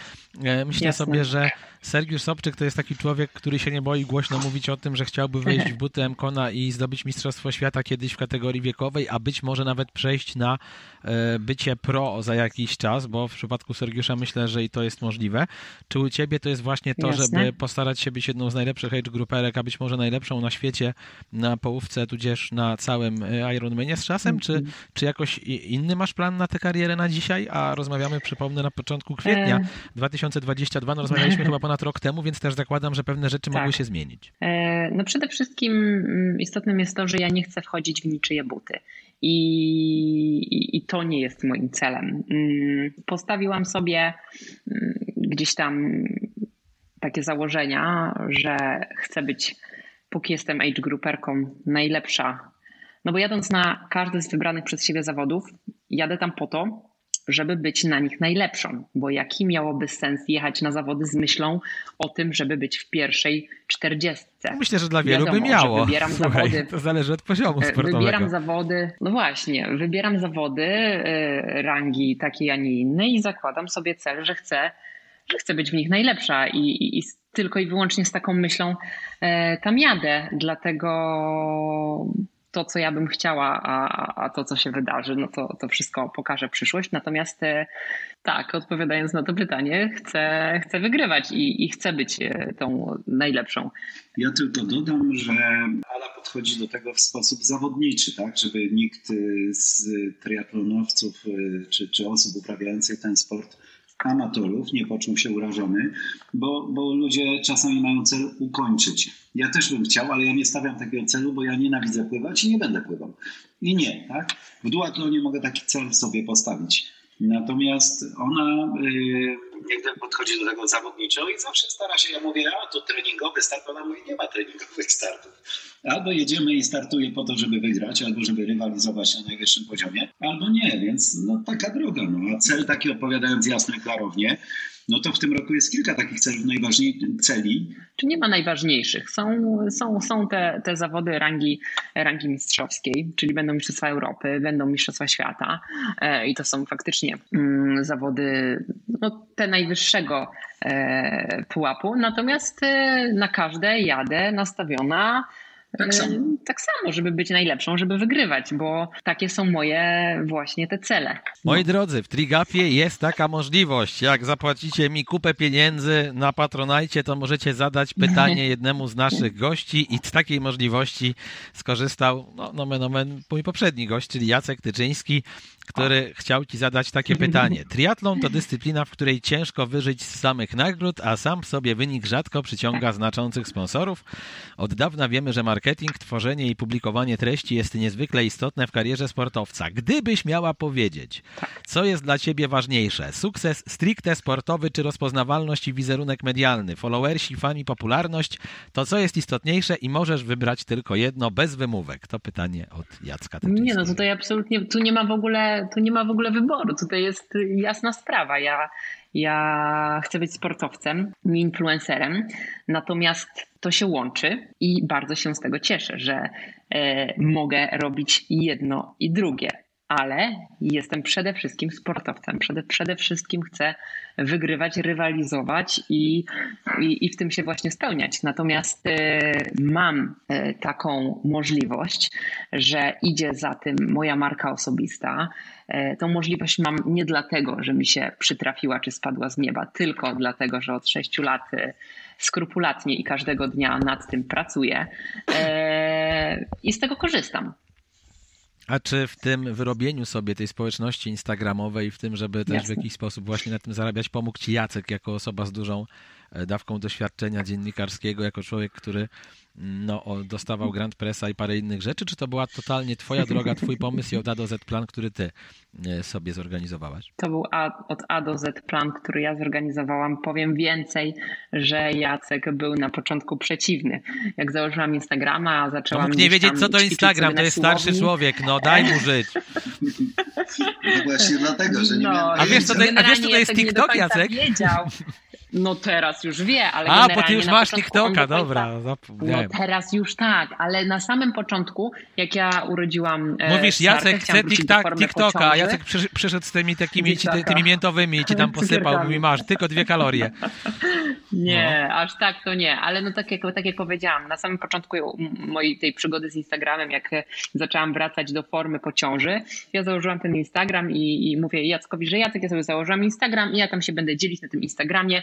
e, myślę Jasne. sobie, że Sergiusz Sobczyk to jest taki człowiek, który się nie boi głośno mówić o tym, że chciałby wejść w buty Mkona i zdobyć Mistrzostwo Świata kiedyś w kategorii wiekowej, a być może nawet przejść na e, bycie pro za jakiś czas, bo w przypadku Sergiusza myślę, że i to jest możliwe. Czy u ciebie to jest właśnie to, Jasne. żeby postarać się być jedną z najlepszych age gruperek, a być może najlepszą na świecie na połówce, tudzież na całym e, Ironmanie z czasem, czy, mhm. czy jakoś inny masz plan na tę karierę na dzisiaj? A rozmawiamy, przypomnę, na początku kwietnia 2022, no rozmawialiśmy chyba ponad rok temu, więc też zakładam, że pewne rzeczy tak. mogły się zmienić. E, no przede wszystkim mm, istotnym jest to, że ja nie chcę wchodzić w niczyje buty. I, I, to nie jest moim celem. Mm, postawiłam sobie mm, gdzieś tam takie założenia, że chcę być, póki jestem age grouperką, najlepsza. No bo jadąc na każdy z wybranych przez siebie zawodów, jadę tam po to, żeby być na nich najlepszą, bo jaki miałoby sens jechać na zawody z myślą o tym, żeby być w pierwszej czterdziestce? Myślę, że dla wielu Wiadomo, by miało. Wybieram Słuchaj, zawody. To zależy od poziomu e, sportowego. Wybieram zawody, no właśnie, wybieram zawody e, rangi takiej, a nie innej i zakładam sobie cel, że chcę, chcę być w nich najlepsza i, i, i tylko i wyłącznie z taką myślą e, tam jadę. Dlatego to, co ja bym chciała, a, a to, co się wydarzy, no to, to wszystko pokaże przyszłość. Natomiast e, tak, odpowiadając na to pytanie, chcę, chcę wygrywać i, i chcę być e, tą najlepszą. Ja tylko dodam, że Ala podchodzi do tego w sposób zawodniczy, tak, żeby nikt z triatlonowców czy, czy osób uprawiających ten sport amatorów, nie poczuł się urażony, bo, bo ludzie czasami mają cel ukończyć. Ja też bym chciał, ale ja nie stawiam takiego celu, bo ja nienawidzę pływać i nie będę pływał. I nie, tak? W duatlonie mogę taki cel sobie postawić. Natomiast ona yy, jak podchodzi do tego zawodniczo i zawsze stara się, ja mówię, a to treningowy start, ona mówi, nie ma treningowych startów. Albo jedziemy i startuje po to, żeby wygrać, albo żeby rywalizować na najwyższym poziomie, albo nie, więc no taka droga. No. A cel taki odpowiadając jasno i klarownie, no to w tym roku jest kilka takich celów, najważniejszych celi. Czy nie ma najważniejszych? Są, są, są te, te zawody rangi, rangi mistrzowskiej, czyli będą Mistrzostwa Europy, będą Mistrzostwa Świata e, i to są faktycznie mm, zawody no, te najwyższego e, pułapu, natomiast e, na każde jadę nastawiona tak samo. tak samo, żeby być najlepszą, żeby wygrywać, bo takie są moje właśnie te cele. Moi no. drodzy, w Trigapie jest taka możliwość. Jak zapłacicie mi kupę pieniędzy na Patronajcie, to możecie zadać pytanie jednemu z naszych gości i z takiej możliwości skorzystał, no nomen omen, mój poprzedni gość, czyli Jacek Tyczyński, który chciał Ci zadać takie pytanie. Triatlon to dyscyplina, w której ciężko wyżyć z samych nagród, a sam w sobie wynik rzadko przyciąga znaczących sponsorów. Od dawna wiemy, że marketing, tworzenie i publikowanie treści jest niezwykle istotne w karierze sportowca. Gdybyś miała powiedzieć, co jest dla Ciebie ważniejsze? Sukces stricte sportowy czy rozpoznawalność i wizerunek medialny? Followersi, fani, popularność? To co jest istotniejsze i możesz wybrać tylko jedno bez wymówek? To pytanie od Jacka. Nie, no tutaj absolutnie, tu nie ma w ogóle tu nie ma w ogóle wyboru. Tutaj jest jasna sprawa. Ja, ja chcę być sportowcem, nie influencerem, natomiast to się łączy i bardzo się z tego cieszę, że e, mogę robić jedno i drugie ale jestem przede wszystkim sportowcem. Przede, przede wszystkim chcę wygrywać, rywalizować i, i, i w tym się właśnie spełniać. Natomiast y, mam y, taką możliwość, że idzie za tym moja marka osobista. Y, tą możliwość mam nie dlatego, że mi się przytrafiła czy spadła z nieba, tylko dlatego, że od sześciu lat skrupulatnie i każdego dnia nad tym pracuję i z tego korzystam. A czy w tym wyrobieniu sobie tej społeczności instagramowej, w tym, żeby też w jakiś sposób właśnie na tym zarabiać, pomógł Ci Jacek jako osoba z dużą dawką doświadczenia dziennikarskiego, jako człowiek, który no, dostawał Grand Pressa i parę innych rzeczy, czy to była totalnie twoja droga, twój pomysł i od A do Z plan, który ty e, sobie zorganizowałaś? To był A, od A do Z plan, który ja zorganizowałam. Powiem więcej, że Jacek był na początku przeciwny. Jak założyłam Instagrama, zaczęłam... No mógł nie wiedzieć, co to Instagram, to jest starszy człowiek, no daj mu żyć. No właśnie dlatego, że nie no, miałem... A wiesz, co to, a wiesz, co to jest TikTok, Jacek? Wiedział. No teraz już wie, ale A, bo ty już masz TikToka, dobra. No teraz już tak, ale na samym początku, jak ja urodziłam e, Mówisz, Jacek chce TikToka, a Jacek przyszedł z tymi takimi ci, tymi miętowymi i ci tam posypał, mówi masz tylko dwie kalorie. Nie, no. aż tak to nie, ale no tak jak, tak jak powiedziałam, na samym początku mojej tej przygody z Instagramem, jak zaczęłam wracać do formy po ciąży, ja założyłam ten Instagram i, i mówię Jackowi, że Jacek, ja sobie założyłam Instagram i ja tam się będę dzielić na tym Instagramie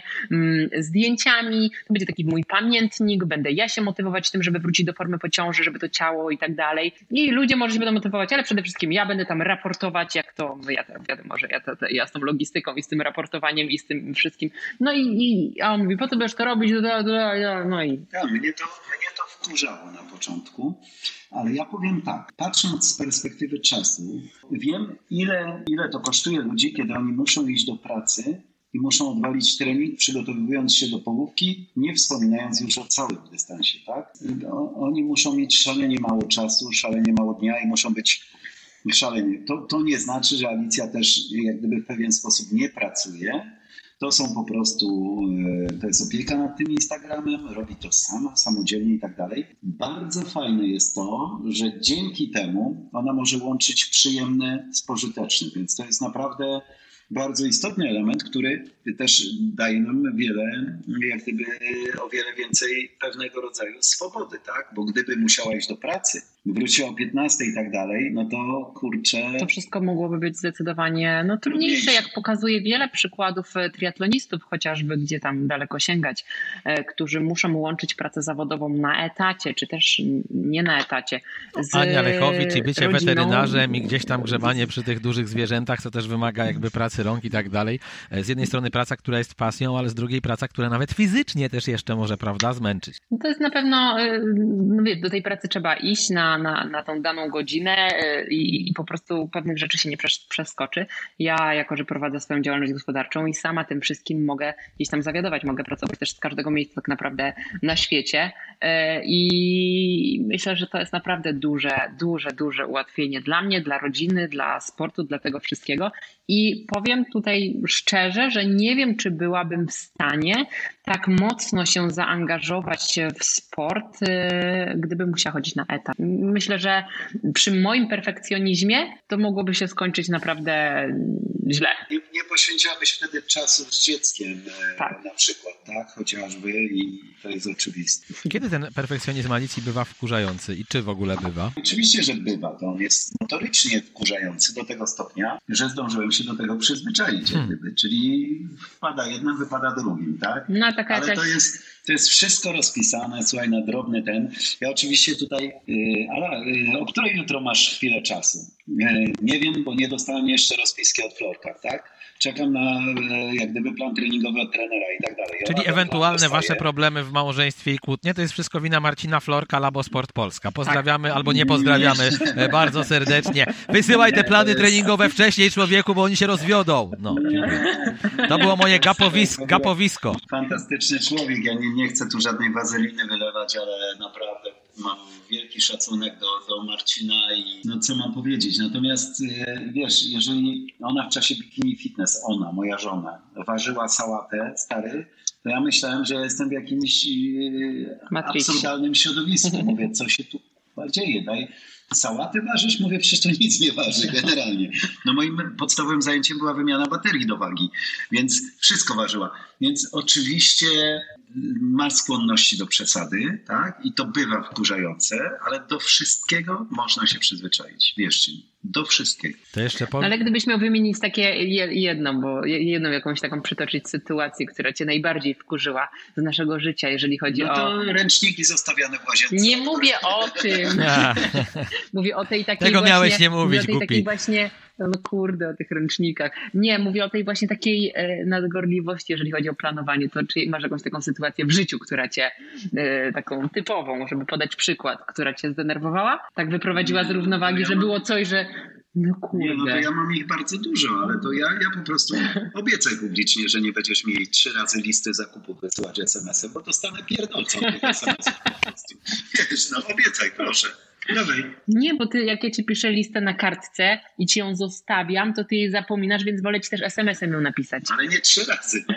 zdjęciami, to będzie taki mój pamiętnik, będę ja się motywować tym, żeby wrócić do formy po ciąży, żeby to ciało i tak dalej. I ludzie może się będą motywować, ale przede wszystkim ja będę tam raportować, jak to, ja wiadomo, że ja, to, ja z tą logistyką i z tym raportowaniem i z tym wszystkim. No i, i a on mówi, po co będziesz to robić? No i... Ja, mnie, to, mnie to wkurzało na początku, ale ja powiem tak, patrząc z perspektywy czasu, wiem ile, ile to kosztuje ludzi, kiedy oni muszą iść do pracy i muszą odwalić trening, przygotowując się do połówki, nie wspominając już o całym dystansie. Tak? Oni muszą mieć szalenie mało czasu, szalenie mało dnia i muszą być szalenie. To, to nie znaczy, że Alicja też jak gdyby w pewien sposób nie pracuje, to są po prostu, e, to jest opieka nad tym Instagramem, robi to sama, samodzielnie i tak dalej. Bardzo fajne jest to, że dzięki temu ona może łączyć przyjemne z pożytecznym, więc to jest naprawdę bardzo istotny element, który też daje nam wiele, jak gdyby o wiele więcej pewnego rodzaju swobody, tak? Bo gdyby musiała iść do pracy, wróciła o 15 i tak dalej, no to kurczę. To wszystko mogłoby być zdecydowanie no, trudniejsze, jak pokazuje wiele przykładów triatlonistów chociażby, gdzie tam daleko sięgać, którzy muszą łączyć pracę zawodową na etacie, czy też nie na etacie. Z Ania Lechowicz i bycie rodziną. weterynarzem i gdzieś tam grzebanie przy tych dużych zwierzętach, co też wymaga jakby pracy rąk i tak dalej. Z jednej strony praca, która jest pasją, ale z drugiej praca, która nawet fizycznie też jeszcze może, prawda, zmęczyć. No to jest na pewno, y, no wie, do tej pracy trzeba iść na, na, na tą daną godzinę y, i, i po prostu pewnych rzeczy się nie przeskoczy. Ja, jako że prowadzę swoją działalność gospodarczą i sama tym wszystkim mogę gdzieś tam zawiadować, mogę pracować też z każdego miejsca tak naprawdę na świecie y, i myślę, że to jest naprawdę duże, duże, duże ułatwienie dla mnie, dla rodziny, dla sportu, dla tego wszystkiego i powiem tutaj szczerze, że nie wiem, czy byłabym w stanie tak mocno się zaangażować w sport, y, gdybym musiała chodzić na etap. Myślę, że przy moim perfekcjonizmie to mogłoby się skończyć naprawdę źle. Nie, nie poświęciłabyś wtedy czasu z dzieckiem e, tak. na przykład, tak? Chociażby i to jest oczywiste. Kiedy ten perfekcjonizm Alicji bywa wkurzający i czy w ogóle bywa? Oczywiście, że bywa. To on jest notorycznie wkurzający do tego stopnia, że zdążyłem się do tego przyzwyczaić, hmm. gdyby. Czyli wpada jednym, wypada drugim, tak? No, taka Ale to jest, to jest wszystko rozpisane, słuchaj, na drobny ten. Ja oczywiście tutaj, yy, ale o której jutro masz chwilę czasu? Yy, nie wiem, bo nie dostałem jeszcze rozpiski od Florka, tak? czekam na e, jak gdyby plan treningowy od trenera i tak dalej. Czyli ewentualne wasze problemy w małżeństwie i kłótnie to jest wszystko wina Marcina Florka, Labo Sport Polska. Pozdrawiamy tak. albo nie pozdrawiamy e, bardzo serdecznie. Wysyłaj te plany treningowe wcześniej człowieku, bo oni się rozwiodą. No, to było moje gapowisko. gapowisko. Fantastyczny człowiek. Ja nie, nie chcę tu żadnej wazeliny wylewać, ale naprawdę mam wielki szacunek do, do Marcina i no co mam powiedzieć. Natomiast e, wiesz, jeżeli ona w czasie bikini fitness, ona, moja żona, ważyła sałatę, stary, to ja myślałem, że jestem w jakimś e, absurdalnym środowisku. Mówię, co się tu dzieje? Daj, sałaty ważysz? Mówię, przecież to nic nie waży generalnie. No moim podstawowym zajęciem była wymiana baterii do wagi, więc wszystko ważyła. Więc oczywiście ma skłonności do przesady, tak? I to bywa wkurzające, ale do wszystkiego można się przyzwyczaić. Wierzcie mi. Do wszystkiego. To jeszcze powiem. Ale gdybyś miał wymienić takie jedną, bo jedną jakąś taką przytoczyć sytuację, która cię najbardziej wkurzyła z naszego życia, jeżeli chodzi no to o... ręczniki zostawiane w łazience. Nie mówię o tym. mówię o tej takiej Tego właśnie, miałeś nie mówić, o tej takiej właśnie no kurde, o tych ręcznikach. Nie, mówię o tej właśnie takiej e, nadgorliwości, jeżeli chodzi o planowanie. To czy masz jakąś taką sytuację w życiu, która cię, e, taką typową, żeby podać przykład, która cię zdenerwowała? Tak wyprowadziła z równowagi, że było coś, że no kurde. Nie, no to ja mam ich bardzo dużo, ale to ja, ja po prostu obiecaj publicznie, że nie będziesz mi trzy razy listy zakupów wysyłać SMS-em, bo dostanę pierdolcą tych SMS-ów po prostu. Wiesz, no obiecaj proszę. Nie, bo ty, jak ja ci piszę listę na kartce i ci ją zostawiam, to ty jej zapominasz, więc wolę ci też SMS-em ją napisać. Ale nie trzy razy.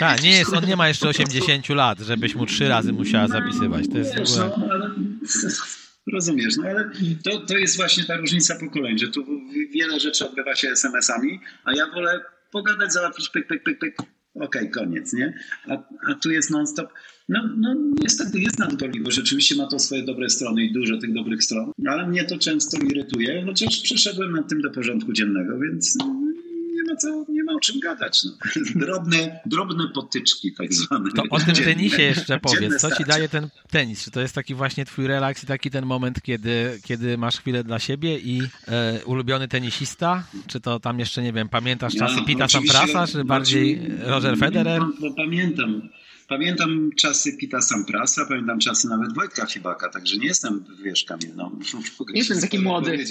Tak, nie jest, on nie ma jeszcze 80 lat, żebyś mu trzy razy musiała zapisywać. To jest Wiesz, ogóle... no, ale... Rozumiesz, no ale to, to jest właśnie ta różnica pokoleń, że tu wiele rzeczy odbywa się SMS-ami, a ja wolę pogadać, załatwić pyk, pyk, pyk, pyk. Okej, okay, koniec, nie? A, a tu jest non-stop. No, no niestety jest nadgorliwość. Rzeczywiście ma to swoje dobre strony i dużo tych dobrych stron, ale mnie to często irytuje, chociaż przeszedłem nad tym do porządku dziennego, więc ma, co, nie ma o czym gadać. No. Drobne, drobne potyczki tak zwane. To o tym tenisie jeszcze powiedz. Co ci daje ten tenis? Czy to jest taki właśnie twój relaks i taki ten moment, kiedy, kiedy masz chwilę dla siebie i e, ulubiony tenisista? Czy to tam jeszcze, nie wiem, pamiętasz czasy ja, Pita Samprasa, czy bardziej Roger Federer? No, no, pamiętam. Pamiętam czasy Pita Samprasa, pamiętam czasy nawet Wojtka Fibaka, także nie jestem, wiesz, Kamil, no. Nie jestem taki młody.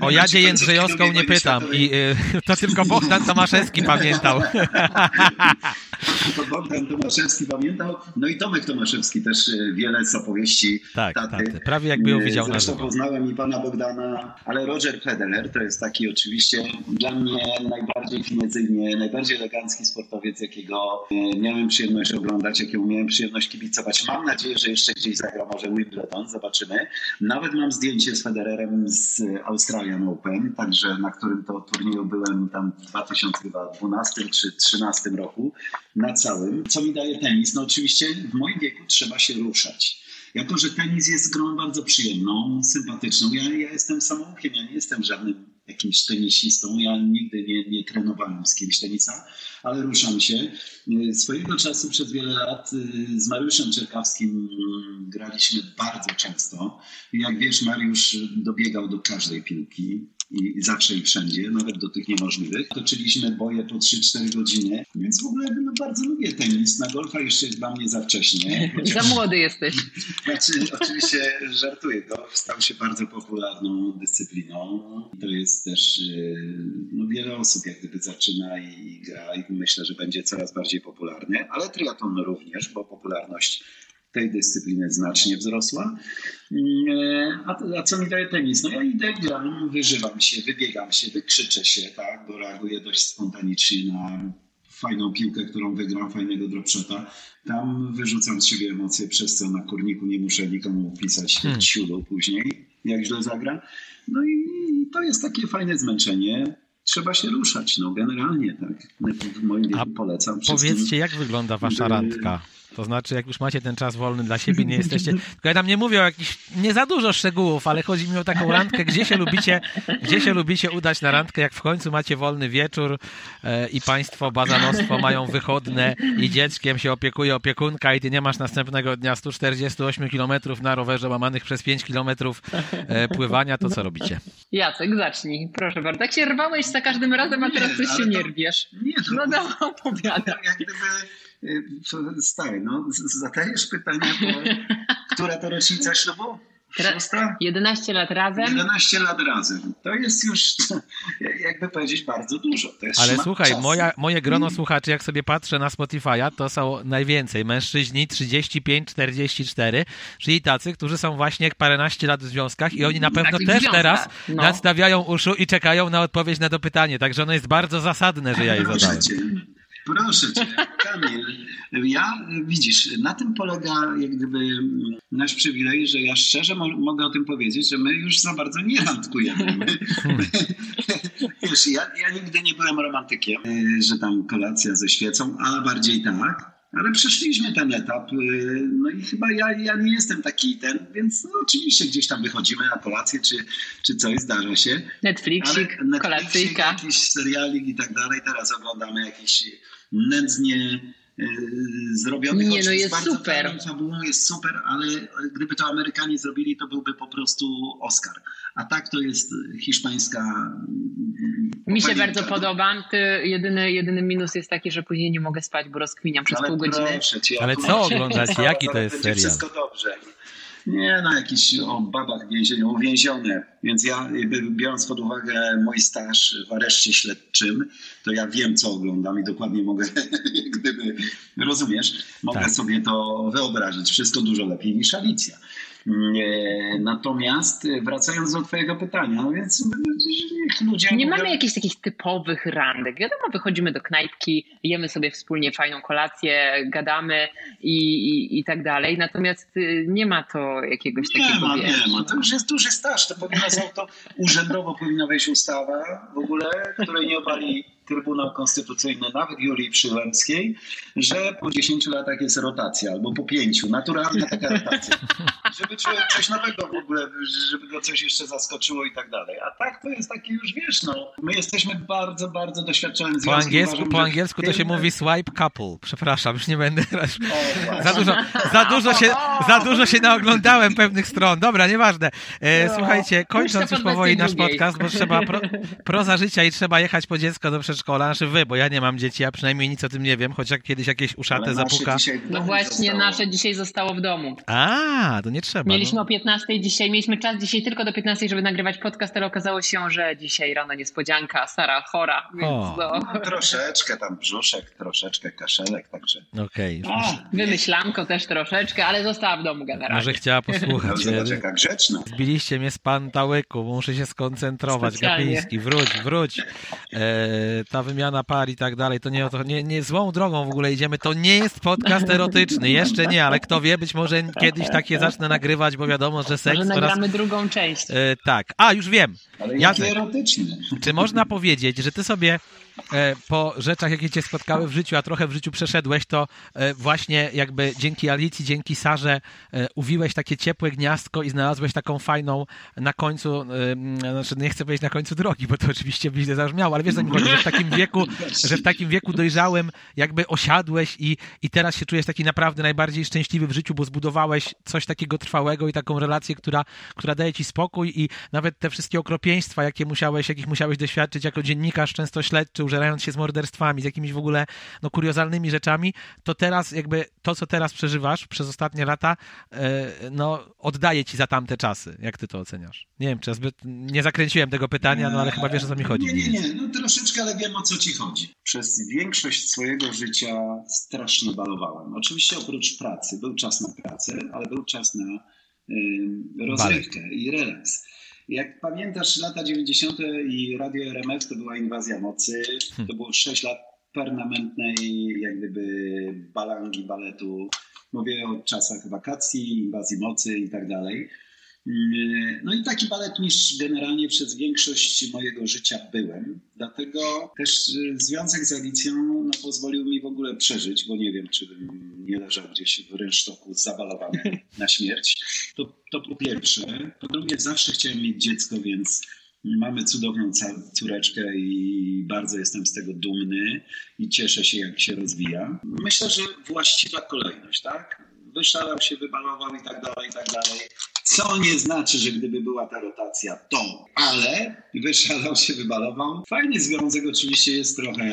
O Jadzie Jędrzejowską nie pytam i y, to tylko Bogdan Tomaszewski pamiętał. to Bogdan Tomaszewski pamiętał, no i Tomek Tomaszewski też y, wiele z opowieści tak, taty. Tak, prawie jakby ją widział Zresztą na poznałem i pana Bogdana, ale Roger Federer to jest taki oczywiście dla mnie najbardziej finezyjnie, najbardziej elegancki sportowiec, jakiego y, miałem przyjemność oglądać oglądać, jakie miałem przyjemność kibicować. Mam nadzieję, że jeszcze gdzieś zagra może Wimbledon, zobaczymy. Nawet mam zdjęcie z Federerem z Australian Open, także na którym to turnieju byłem tam w 2012 czy 2013 roku na całym. Co mi daje tenis? No oczywiście w moim wieku trzeba się ruszać. Jako, że tenis jest grą bardzo przyjemną, sympatyczną, ja, ja jestem samoukiem, ja nie jestem żadnym jakimś tenisistą. Ja nigdy nie, nie trenowałem z kimś tenisa, ale ruszam się. Swojego czasu przez wiele lat y, z Mariuszem Czerkawskim mm, graliśmy bardzo często. Jak wiesz, Mariusz dobiegał do każdej piłki i zawsze i wszędzie, nawet do tych niemożliwych. Toczyliśmy boje po 3-4 godziny, więc w ogóle no, bardzo lubię tenis. Na golfa jeszcze jest dla mnie za wcześnie. Za młody jesteś. Znaczy, oczywiście żartuję. Golf stał się bardzo popularną dyscypliną. To jest też, y, no wiele osób jak gdyby zaczyna i gra i myślę, że będzie coraz bardziej popularny, ale triatlon również, bo popularność tej dyscypliny znacznie wzrosła. Mm, a, a, co mi daje tenis? No ja idę, gram, wyżywam się, wybiegam się, wykrzyczę się, tak, bo reaguję dość spontanicznie na fajną piłkę, którą wygram, fajnego dropshota. Tam wyrzucam z siebie emocje, przez co na kurniku nie muszę nikomu pisać hmm. ciulu później, jak źle zagra. No i to jest takie fajne zmęczenie trzeba się ruszać, no generalnie tak. W moim wieku polecam. Powiedzcie, jak wygląda wasza randka? To znaczy, jak już macie ten czas wolny dla siebie, nie jesteście. Tylko ja tam nie mówię o jakichś, nie za dużo szczegółów, ale chodzi mi o taką randkę, gdzie się lubicie, gdzie się lubicie udać na randkę, jak w końcu macie wolny wieczór e, i państwo, bazanostwo mają wychodne i dzieckiem się opiekuje opiekunka i ty nie masz następnego dnia 148 km na rowerze łamanych przez 5 km e, pływania, to co robicie? Jacek, zacznij, proszę bardzo. Tak się rwałeś za każdym razem, a teraz coś się nie rwiesz. Nie, to, no, no opowiadaj. Jak gdyby Stary, no zadajesz pytanie, bo która to rocznica ślubu? Szósta? 11 lat razem. 11 lat razem. To jest już, jakby powiedzieć, bardzo dużo. Ale słuchaj, moja, moje grono słuchaczy, jak sobie patrzę na Spotify'a, to są najwięcej. Mężczyźni 35-44, czyli tacy, którzy są właśnie paręnaście lat w związkach i oni na pewno też teraz no. nadstawiają uszu i czekają na odpowiedź na to pytanie. Także ono jest bardzo zasadne, że ja je zadałem. Proszę cię, Kamil. Ja, widzisz, na tym polega jak gdyby nasz przywilej, że ja szczerze mo mogę o tym powiedzieć, że my już za bardzo nie randkujemy. Hmm. Wiesz, ja, ja nigdy nie byłem romantykiem, że tam kolacja ze świecą, ale bardziej tak. Ale przeszliśmy ten etap, no i chyba ja, ja nie jestem taki ten, więc no oczywiście gdzieś tam wychodzimy na kolację, czy, czy coś zdarza się. Netflixik, Netflixik kolacyjka. jakiś serialik i tak dalej. Teraz oglądamy jakiś nędznie e, zrobiony. Nie, no jest super. Fabułą jest super, ale gdyby to Amerykanie zrobili, to byłby po prostu Oscar. A tak to jest hiszpańska. Mm, Mi się bardzo podoba. Ty, jedyny, jedyny minus jest taki, że później nie mogę spać, bo rozkminiam przez ale pół godziny. Cię, ale co oglądać? Jaki to jest serial? Wszystko dobrze. Nie, no jakieś o babach w więzieniu, uwięzione. Więc ja, biorąc pod uwagę mój staż w areszcie śledczym, to ja wiem, co oglądam i dokładnie mogę, gdyby, rozumiesz, mogę tak. sobie to wyobrazić. Wszystko dużo lepiej niż Alicja. Natomiast wracając do Twojego pytania, no więc ludzie. Nie mówią... mamy jakichś takich typowych randek. Wiadomo, wychodzimy do knajpki, jemy sobie wspólnie fajną kolację, gadamy i, i, i tak dalej. Natomiast y, nie ma to jakiegoś nie takiego. Ma, wiesz, nie ma, to już jest duży staż. To powinno są to urzędowo powinna wejść ustawa w ogóle, której nie obali Trybunał Konstytucyjny, nawet Julii Przyłębskiej, że po 10 latach jest rotacja, albo po 5, naturalna taka rotacja. Żeby człowiek coś nowego w ogóle, żeby go coś jeszcze zaskoczyło i tak dalej. A tak to jest taki już, wiesz, no, my jesteśmy bardzo, bardzo doświadczeni. Po angielsku, uważam, po angielsku to się mówi swipe couple. Przepraszam, już nie będę teraz... Za dużo, za, dużo się, za dużo się naoglądałem pewnych stron. Dobra, nieważne. E, no. słuchajcie, kończąc już powoli nasz podcast, bo trzeba pro, proza życia i trzeba jechać po dziecko do przedszkola przedszkola, znaczy wy, bo ja nie mam dzieci, ja przynajmniej nic o tym nie wiem, choć jak kiedyś jakieś uszate zapuka. No właśnie, zostało. nasze dzisiaj zostało w domu. A, to nie trzeba. Mieliśmy no. o 15 dzisiaj, mieliśmy czas dzisiaj tylko do 15, żeby nagrywać podcast, ale okazało się, że dzisiaj rano niespodzianka, Sara chora, więc no. no. Troszeczkę tam brzuszek, troszeczkę kaszelek, także. Okej. Okay. Wymyślanko też troszeczkę, ale została w domu generalnie. Może chciała posłuchać. Zobacz, jaka grzeczna. Zbiliście mnie z pantałyku, muszę się skoncentrować. Specjalnie. Gapiński, wróć, wróć. E, ta wymiana par i tak dalej, to nie o to, nie, nie złą drogą w ogóle idziemy, to nie jest podcast erotyczny, jeszcze nie, ale kto wie, być może kiedyś takie zacznę nagrywać, bo wiadomo, że seks może nagramy drugą część. E, tak, a już wiem. Ale Jacek, erotyczny. Czy można powiedzieć, że ty sobie po rzeczach, jakie cię spotkały w życiu, a trochę w życiu przeszedłeś, to e, właśnie jakby dzięki Alicji, dzięki Sarze e, uwiłeś takie ciepłe gniazdko i znalazłeś taką fajną na końcu, znaczy nie chcę powiedzieć na końcu drogi, bo to oczywiście by źle zabrzmiało, ale wiesz, co mi chodzi, że w takim wieku, że w takim wieku dojrzałym jakby osiadłeś i, i teraz się czujesz taki naprawdę najbardziej szczęśliwy w życiu, bo zbudowałeś coś takiego trwałego i taką relację, która, która daje ci spokój i nawet te wszystkie okropieństwa, jakie musiałeś, jakich musiałeś doświadczyć jako dziennikarz często śledczy, użerając się z morderstwami, z jakimiś w ogóle no, kuriozalnymi rzeczami, to teraz jakby to, co teraz przeżywasz przez ostatnie lata, e, no oddaje ci za tamte czasy. Jak ty to oceniasz? Nie wiem, czy ja zbyt nie zakręciłem tego pytania, no ale chyba wiesz, o co mi chodzi. Nie, nie, nie, no troszeczkę, ale wiem, o co ci chodzi. Przez większość swojego życia strasznie balowałem. Oczywiście oprócz pracy, był czas na pracę, ale był czas na y, rozrywkę i relaks. Jak pamiętasz lata 90. i Radio RMF to była inwazja mocy. Hmm. To było 6 lat permanentnej jak gdyby balangi baletu. Mówię o czasach wakacji, inwazji mocy i tak dalej. Mm, no i taki baletmistrz generalnie przez większość mojego życia byłem. Dlatego też y, związek z Alicją no, pozwolił mi w ogóle przeżyć, bo nie wiem, czy bym nie leżał gdzieś w rynsztoku zabalowany na śmierć. To, to po pierwsze. Po drugie, zawsze chciałem mieć dziecko, więc mamy cudowną córeczkę i bardzo jestem z tego dumny i cieszę się, jak się rozwija. Myślę, że właściwa kolejność, tak? wyszalał się, wybalował i tak dalej, i tak dalej. Co nie znaczy, że gdyby była ta rotacja, to, ale wyszalał się, wybalował. Fajny związek oczywiście jest trochę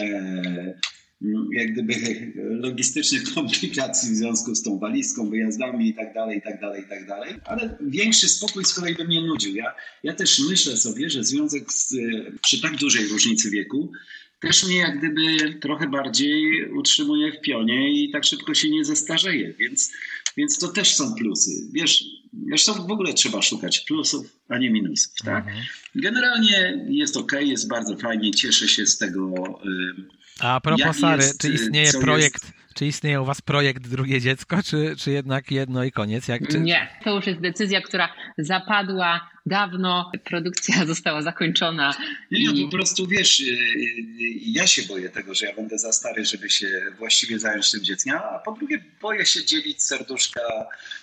mm, jak gdyby logistycznych komplikacji w związku z tą walizką, wyjazdami i tak dalej, i tak dalej, i tak dalej. Ale większy spokój z kolei by mnie nudził. Ja, ja też myślę sobie, że związek z, przy tak dużej różnicy wieku też mnie jak gdyby trochę bardziej utrzymuje w pionie i tak szybko się nie zestarzeje, więc, więc to też są plusy. Wiesz, zresztą w ogóle trzeba szukać plusów, a nie minusów, tak? Mhm. Generalnie jest ok, jest bardzo fajnie, cieszę się z tego. A propos Sary, czy istnieje projekt... Jest czy istnieje u was projekt drugie dziecko, czy, czy jednak jedno i koniec? Jak, czy... Nie, to już jest decyzja, która zapadła dawno, produkcja została zakończona. Nie, i... po prostu wiesz, y, y, ja się boję tego, że ja będę za stary, żeby się właściwie zająć tym dzieckiem, a po drugie boję się dzielić serduszka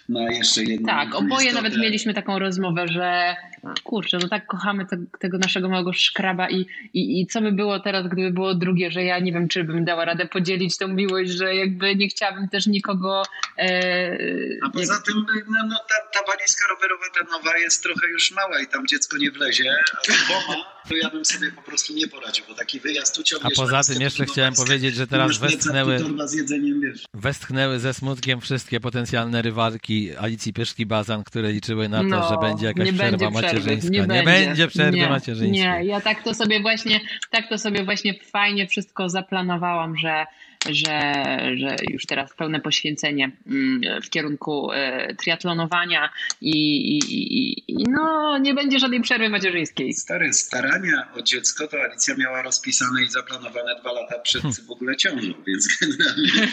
na jeszcze jedno. Tak, oboje istotę. nawet mieliśmy taką rozmowę, że kurczę, no tak kochamy te, tego naszego małego szkraba i, i, i co by było teraz, gdyby było drugie, że ja nie wiem, czy bym dała radę podzielić tą miłość, że jakby nie chciałabym też nikogo... E, A poza jak... tym no, no, ta, ta walizka rowerowa, ta nowa jest trochę już mała i tam dziecko nie wlezie, a to ja bym sobie po prostu nie poradził, bo taki wyjazd tu A poza tym jeszcze chciałem powiedzieć, że teraz westchnęły, jedzeniem, westchnęły ze smutkiem wszystkie potencjalne rywalki Alicji Pyszki-Bazan, które liczyły na to, no, że będzie jakaś przerwa będzie macierzyńska. Nie, nie będzie. będzie przerwy nie, macierzyńskiej. Nie, ja tak to sobie właśnie, tak to sobie właśnie fajnie wszystko zaplanowałam, że że, że już teraz pełne poświęcenie mm, w kierunku e, triatlonowania i, i, i, no, nie będzie żadnej przerwy macierzyńskiej. Stare starania o dziecko to Alicja miała rozpisane i zaplanowane dwa lata przed hmm. w ogóle ciążą, więc generalnie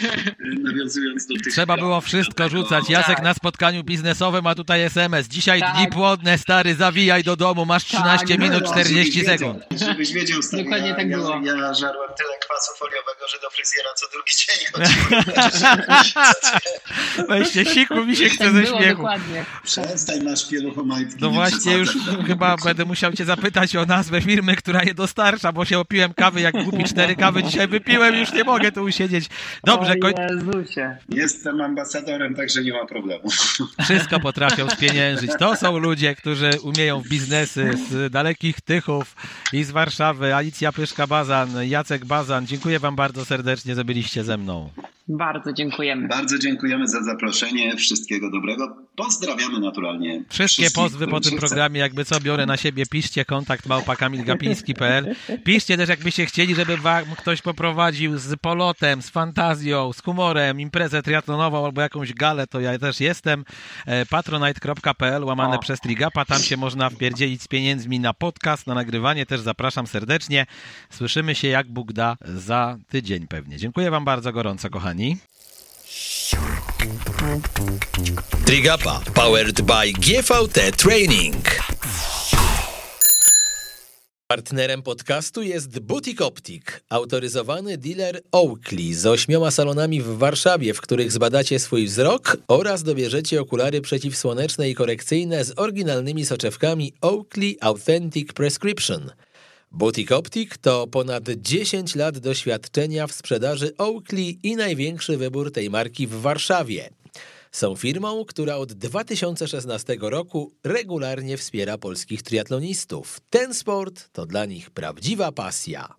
nawiązując do tych... Trzeba było wszystko rzucać. Jacek tak. na spotkaniu biznesowym, a tutaj SMS. Dzisiaj tak. dni płodne, stary, zawijaj do domu, masz 13 tak, minut 40 sekund. Żebyś wiedział, stary, Dokładnie ja, tak było. Ja, ja żarłem tyle kwasu foliowego, że do fryzjera co drugi dzień. Weźcie, siku mi się chce tak ze śmiechu. Dokładnie. Przestań, masz pieluchomajtki. No właśnie, już chyba będę musiał cię zapytać o nazwę firmy, która je dostarcza, bo się opiłem kawy jak głupi. Cztery kawy dzisiaj wypiłem, już nie mogę tu usiedzieć. Dobrze, koń... Jestem ambasadorem, także nie ma problemu. Wszystko potrafią spieniężyć. To są ludzie, którzy umieją w biznesy z dalekich Tychów i z Warszawy. Alicja Pyszka-Bazan, Jacek Bazan. Dziękuję wam bardzo serdecznie, że byliście ze mną. Bardzo dziękujemy. Bardzo dziękujemy za zaproszenie. Wszystkiego dobrego. Pozdrawiamy naturalnie. Wszystkie pozwy po tym programie, jakby co biorę na siebie, piszcie kontakt małpakamilgapiński.pl. Piszcie też, jakbyście chcieli, żeby wam ktoś poprowadził z polotem, z fantazją, z humorem, imprezę triatlonową albo jakąś galę, to ja też jestem. E, patronite.pl, łamane o. przez Trigapa. Tam się można wpierdzielić z pieniędzmi na podcast, na nagrywanie. Też zapraszam serdecznie. Słyszymy się, jak Bóg da, za tydzień pewnie. Dziękuję wam bardzo gorąco, kochani kochani. Trigapa powered by GVT Training. Partnerem podcastu jest Butik Optik, autoryzowany dealer Oakley z ośmioma salonami w Warszawie, w których zbadacie swój wzrok oraz dobierzecie okulary przeciwsłoneczne i korekcyjne z oryginalnymi soczewkami Oakley Authentic Prescription. Butik Optik to ponad 10 lat doświadczenia w sprzedaży Oakley i największy wybór tej marki w Warszawie. Są firmą, która od 2016 roku regularnie wspiera polskich triatlonistów. Ten sport to dla nich prawdziwa pasja.